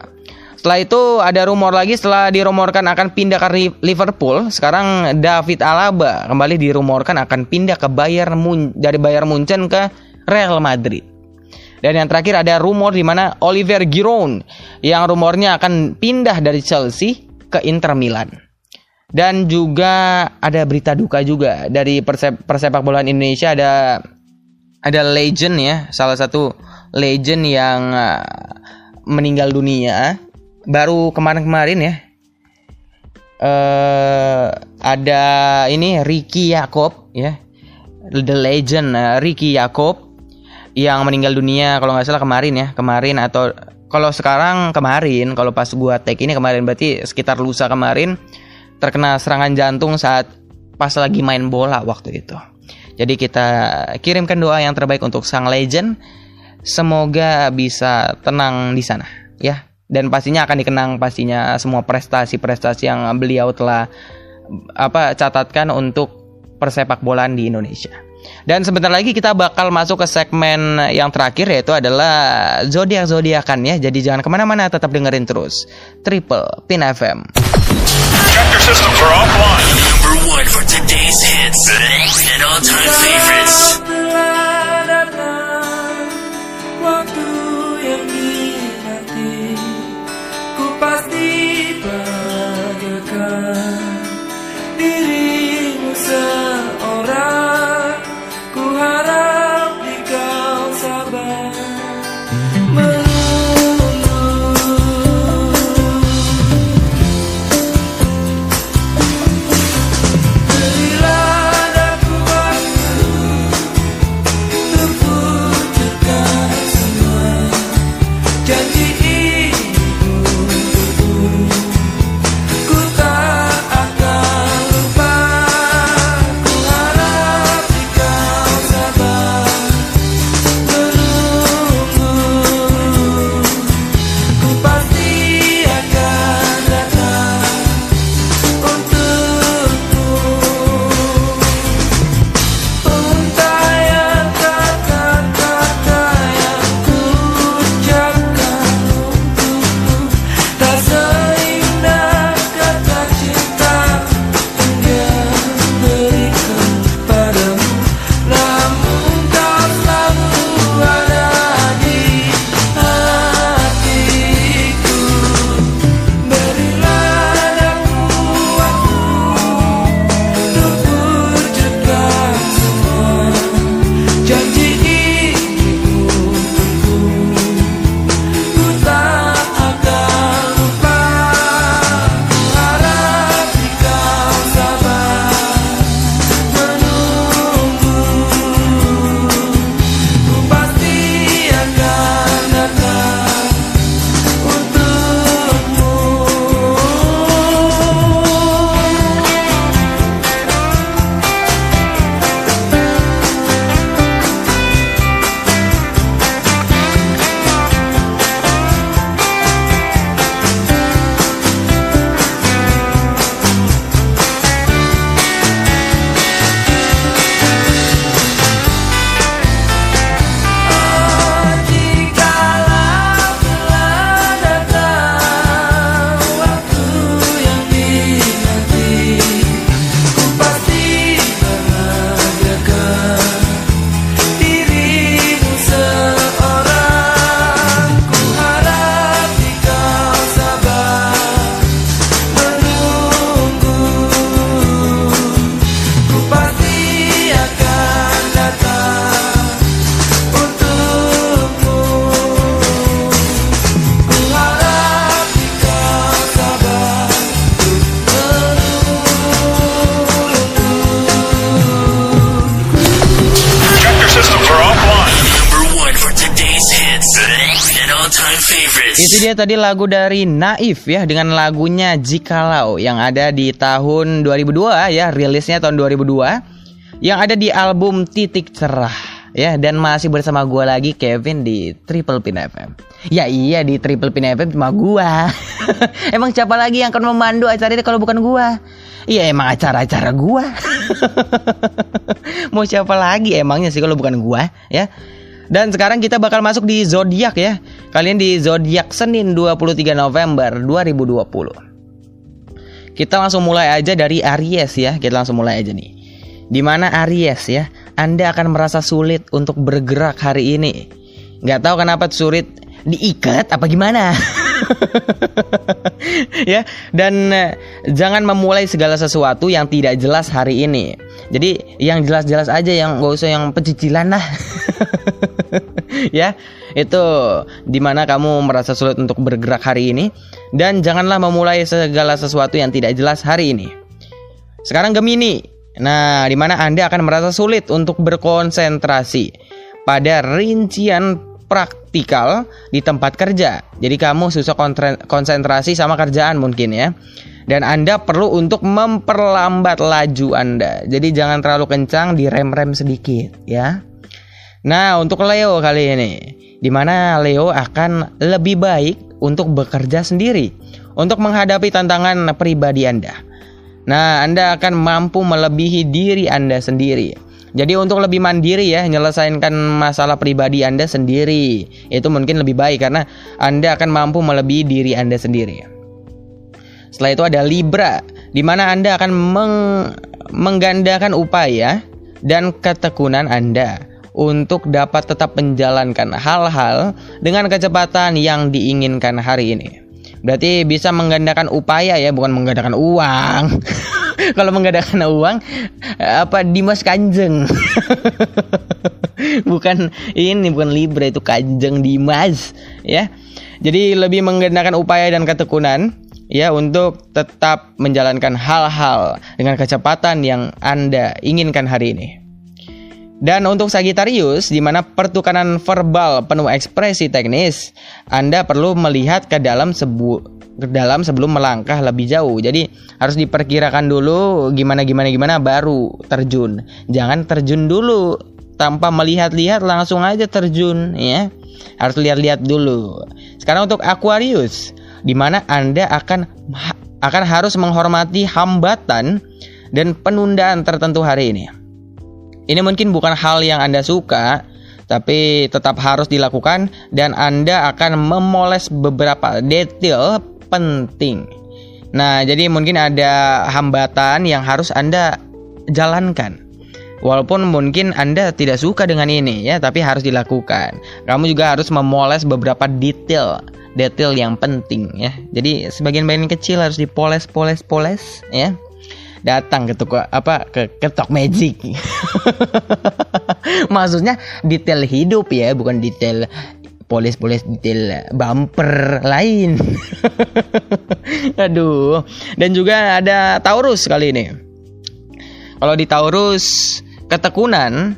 Setelah itu ada rumor lagi setelah dirumorkan akan pindah ke Liverpool, sekarang David Alaba kembali dirumorkan akan pindah ke Bayern Mun dari Bayern Munchen ke Real Madrid. Dan yang terakhir ada rumor di mana Oliver Giroud yang rumornya akan pindah dari Chelsea ke Inter Milan. Dan juga ada berita duka juga dari persep persepak bola Indonesia ada ada legend ya, salah satu legend yang uh, meninggal dunia baru kemarin-kemarin ya. Uh, ada ini Ricky Yakob ya. The legend uh, Ricky Yakob yang meninggal dunia kalau nggak salah kemarin ya kemarin atau kalau sekarang kemarin kalau pas gua take ini kemarin berarti sekitar lusa kemarin terkena serangan jantung saat pas lagi main bola waktu itu. Jadi kita kirimkan doa yang terbaik untuk sang legend. Semoga bisa tenang di sana ya dan pastinya akan dikenang pastinya semua prestasi-prestasi yang beliau telah apa catatkan untuk persepak bolaan di Indonesia. Dan sebentar lagi kita bakal masuk ke segmen yang terakhir yaitu adalah zodiak zodiakan ya. Jadi jangan ke mana-mana, tetap dengerin terus. Triple Pin FM. Tadi lagu dari Naif ya dengan lagunya Jikalau yang ada di tahun 2002 ya, rilisnya tahun 2002 yang ada di album Titik Cerah ya dan masih bersama gua lagi Kevin di Triple Pin FM. Ya iya di Triple Pin FM cuma gua. emang siapa lagi yang akan memandu acara ini kalau bukan gua? Iya emang acara-acara gua. Mau siapa lagi emangnya sih kalau bukan gua ya? Dan sekarang kita bakal masuk di zodiak ya. Kalian di zodiak Senin 23 November 2020. Kita langsung mulai aja dari Aries ya. Kita langsung mulai aja nih. Di mana Aries ya, Anda akan merasa sulit untuk bergerak hari ini. Nggak tahu kenapa sulit diikat apa gimana? ya, dan eh, jangan memulai segala sesuatu yang tidak jelas hari ini. Jadi yang jelas-jelas aja yang gak usah yang pecicilan lah. ya, itu di mana kamu merasa sulit untuk bergerak hari ini dan janganlah memulai segala sesuatu yang tidak jelas hari ini. Sekarang Gemini. Nah, di mana Anda akan merasa sulit untuk berkonsentrasi pada rincian praktikal di tempat kerja. Jadi kamu susah konsentrasi sama kerjaan mungkin ya. Dan Anda perlu untuk memperlambat laju Anda. Jadi jangan terlalu kencang, direm-rem sedikit ya. Nah, untuk Leo kali ini, di mana Leo akan lebih baik untuk bekerja sendiri untuk menghadapi tantangan pribadi Anda. Nah, Anda akan mampu melebihi diri Anda sendiri. Jadi untuk lebih mandiri ya, menyelesaikan masalah pribadi Anda sendiri. Itu mungkin lebih baik karena Anda akan mampu melebihi diri Anda sendiri. Setelah itu ada Libra, di mana Anda akan meng- menggandakan upaya dan ketekunan Anda untuk dapat tetap menjalankan hal-hal dengan kecepatan yang diinginkan hari ini. Berarti bisa menggandakan upaya ya, bukan menggandakan uang. Kalau menggandakan uang apa Dimas Kanjeng. bukan ini bukan Libra itu Kanjeng Dimas ya. Jadi lebih menggandakan upaya dan ketekunan ya untuk tetap menjalankan hal-hal dengan kecepatan yang Anda inginkan hari ini. Dan untuk Sagittarius, di mana pertukaran verbal penuh ekspresi teknis, Anda perlu melihat ke dalam sebu ke dalam sebelum melangkah lebih jauh. Jadi harus diperkirakan dulu gimana gimana gimana baru terjun. Jangan terjun dulu tanpa melihat-lihat langsung aja terjun ya. Harus lihat-lihat dulu. Sekarang untuk Aquarius, di mana Anda akan akan harus menghormati hambatan dan penundaan tertentu hari ini. Ini mungkin bukan hal yang Anda suka, tapi tetap harus dilakukan dan Anda akan memoles beberapa detail penting. Nah, jadi mungkin ada hambatan yang harus Anda jalankan. Walaupun mungkin Anda tidak suka dengan ini ya, tapi harus dilakukan. Kamu juga harus memoles beberapa detail detail yang penting ya. Jadi sebagian bagian kecil harus dipoles poles poles ya datang ke toko apa ke ketok magic maksudnya detail hidup ya bukan detail polis-polis detail bumper lain aduh dan juga ada Taurus kali ini kalau di Taurus ketekunan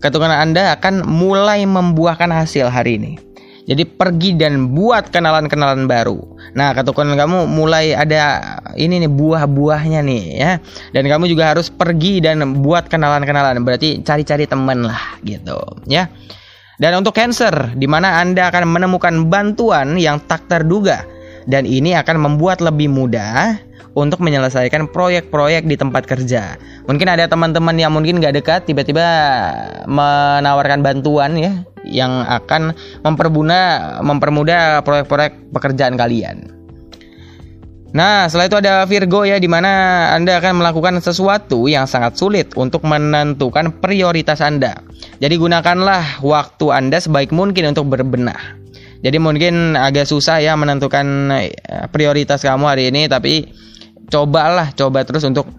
ketekunan Anda akan mulai membuahkan hasil hari ini jadi pergi dan buat kenalan-kenalan baru. Nah, ketekunan kamu mulai ada ini nih buah-buahnya nih ya. Dan kamu juga harus pergi dan buat kenalan-kenalan. Berarti cari-cari teman lah gitu ya. Dan untuk Cancer, di mana Anda akan menemukan bantuan yang tak terduga dan ini akan membuat lebih mudah untuk menyelesaikan proyek-proyek di tempat kerja. Mungkin ada teman-teman yang mungkin gak dekat tiba-tiba menawarkan bantuan ya yang akan mempermudah mempermudah proyek-proyek pekerjaan kalian. Nah, setelah itu ada Virgo ya, di mana Anda akan melakukan sesuatu yang sangat sulit untuk menentukan prioritas Anda. Jadi gunakanlah waktu Anda sebaik mungkin untuk berbenah. Jadi mungkin agak susah ya menentukan eh, prioritas kamu hari ini, tapi cobalah, coba terus untuk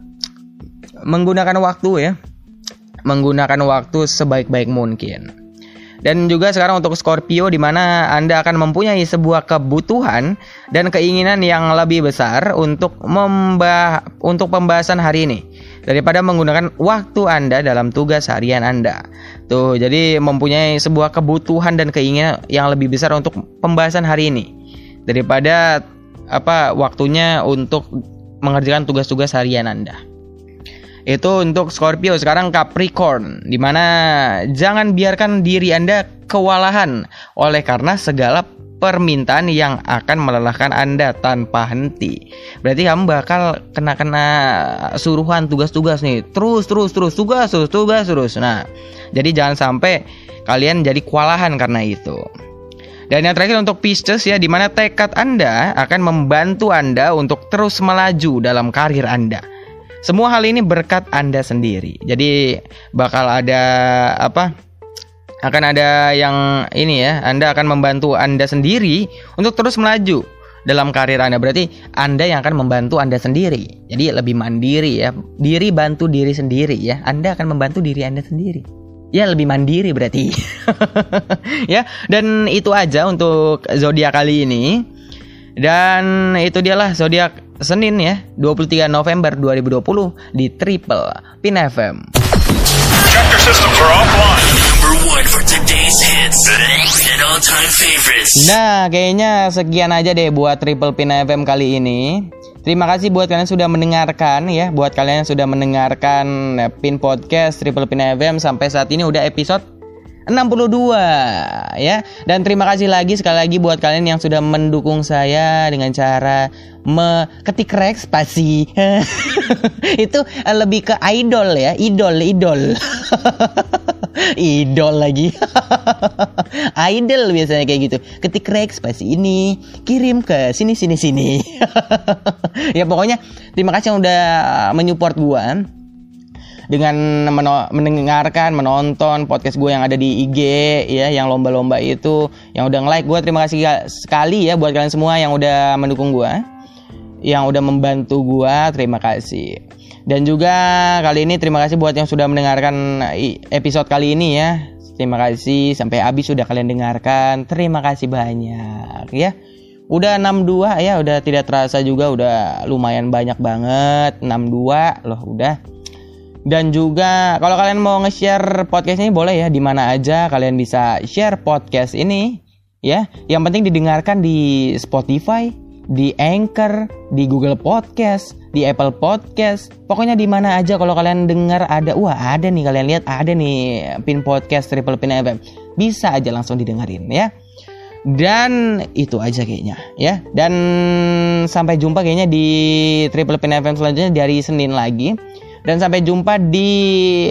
menggunakan waktu ya, menggunakan waktu sebaik-baik mungkin. Dan juga sekarang untuk Scorpio di mana Anda akan mempunyai sebuah kebutuhan dan keinginan yang lebih besar untuk membah untuk pembahasan hari ini. Daripada menggunakan waktu Anda dalam tugas harian Anda. Tuh, jadi mempunyai sebuah kebutuhan dan keinginan yang lebih besar untuk pembahasan hari ini. Daripada apa waktunya untuk mengerjakan tugas-tugas harian Anda itu untuk Scorpio sekarang Capricorn di mana jangan biarkan diri anda kewalahan oleh karena segala permintaan yang akan melelahkan anda tanpa henti. Berarti kamu bakal kena kena suruhan tugas-tugas nih. Terus terus terus tugas terus tugas terus. Nah jadi jangan sampai kalian jadi kewalahan karena itu. Dan yang terakhir untuk Pisces ya, di mana tekad Anda akan membantu Anda untuk terus melaju dalam karir Anda. Semua hal ini berkat Anda sendiri. Jadi bakal ada apa? Akan ada yang ini ya, Anda akan membantu Anda sendiri untuk terus melaju dalam karir Anda. Berarti Anda yang akan membantu Anda sendiri. Jadi lebih mandiri ya. Diri bantu diri sendiri ya. Anda akan membantu diri Anda sendiri. Ya lebih mandiri berarti. ya, dan itu aja untuk zodiak kali ini. Dan itu dialah zodiak Senin ya, 23 November 2020 di Triple Pin FM. Nah, kayaknya sekian aja deh buat Triple Pin FM kali ini. Terima kasih buat kalian yang sudah mendengarkan ya, buat kalian yang sudah mendengarkan eh, Pin Podcast Triple Pin FM sampai saat ini udah episode 62 ya. Dan terima kasih lagi sekali lagi buat kalian yang sudah mendukung saya dengan cara meketik rek spasi. Itu eh, lebih ke idol ya, idol, idol. idol lagi. idol biasanya kayak gitu. Ketik rek spasi ini, kirim ke sini sini sini. ya pokoknya terima kasih yang udah menyupport gua dengan mendengarkan, menonton podcast gue yang ada di IG ya, yang lomba-lomba itu, yang udah nge-like gue terima kasih sekali ya buat kalian semua yang udah mendukung gue, yang udah membantu gue, terima kasih. Dan juga kali ini terima kasih buat yang sudah mendengarkan episode kali ini ya. Terima kasih sampai habis sudah kalian dengarkan. Terima kasih banyak ya. Udah 62 ya, udah tidak terasa juga udah lumayan banyak banget. 62 loh udah. Dan juga kalau kalian mau nge-share podcast ini boleh ya di mana aja kalian bisa share podcast ini ya. Yang penting didengarkan di Spotify, di Anchor, di Google Podcast, di Apple Podcast. Pokoknya di mana aja kalau kalian dengar ada wah ada nih kalian lihat ada nih pin podcast Triple Pin FM. Bisa aja langsung didengerin ya. Dan itu aja kayaknya ya. Dan sampai jumpa kayaknya di Triple Pin FM selanjutnya dari Senin lagi. Dan sampai jumpa di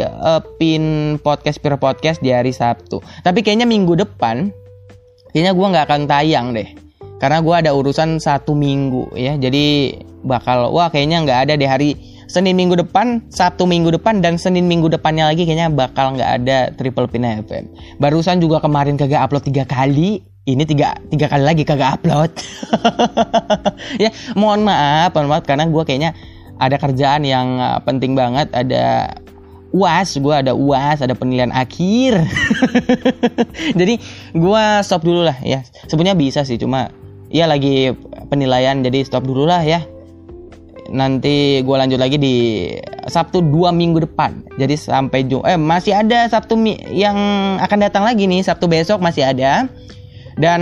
eh, pin podcast Pure Podcast di hari Sabtu. Tapi kayaknya minggu depan, kayaknya gua nggak akan tayang deh. Karena gua ada urusan satu minggu ya. Jadi bakal, wah kayaknya nggak ada di hari Senin minggu depan, Sabtu minggu depan, dan Senin minggu depannya lagi kayaknya bakal nggak ada Triple Pin FM. Barusan juga kemarin kagak upload tiga kali. Ini tiga, tiga kali lagi kagak upload. ya mohon maaf, mohon maaf karena gua kayaknya ada kerjaan yang uh, penting banget ada uas gue ada uas ada penilaian akhir. Jadi gue stop dulu lah ya. Sebenarnya bisa sih cuma ya lagi penilaian jadi stop dulu lah ya. Nanti gue lanjut lagi di Sabtu dua minggu depan. Jadi sampai Jum eh masih ada Sabtu yang akan datang lagi nih Sabtu besok masih ada dan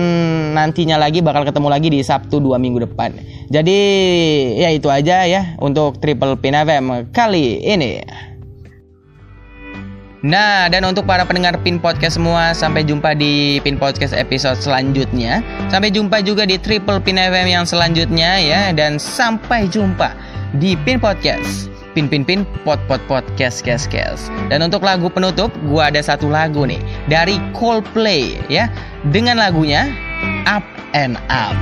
nantinya lagi bakal ketemu lagi di Sabtu dua minggu depan. Jadi ya itu aja ya untuk Triple Pin FM kali ini. Nah, dan untuk para pendengar Pin Podcast semua, sampai jumpa di Pin Podcast episode selanjutnya. Sampai jumpa juga di Triple Pin FM yang selanjutnya ya dan sampai jumpa di Pin Podcast. Pin pin pin pot pot podcast kes kes. Dan untuk lagu penutup, gua ada satu lagu nih dari Coldplay ya dengan lagunya Up and Up.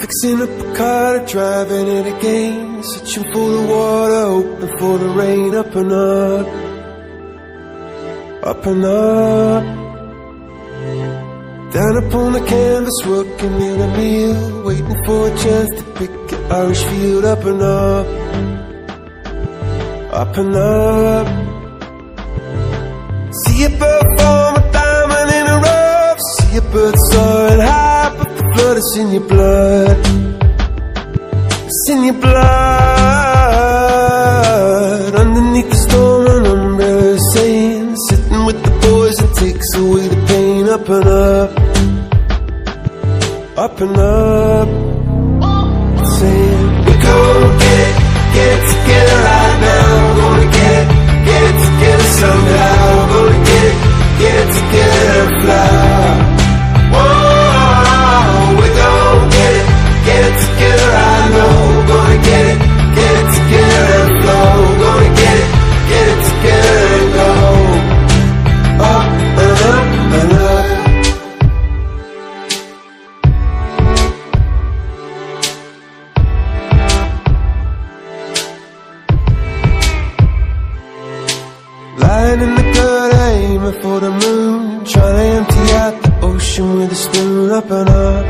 Fixing up a car, driving it again. Searching for the water, hoping for the rain. Up and up, up and up. Down upon the canvas, working in a meal. Waiting for a chance to pick an Irish field. Up and up, up and up. See a bird form a diamond in a rough. See a bird soaring high, but the blood is in your blood. It's in your blood. Underneath the storm, an umbrella saying, sitting with the boys, it takes away the pain. Up and up, up and up. Saying, we're gonna get get somehow. Gonna get get together fly. The moon. Trying to empty out the ocean with a spoon. Up and up,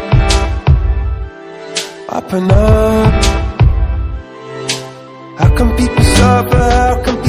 up and up. How come people suffer? How come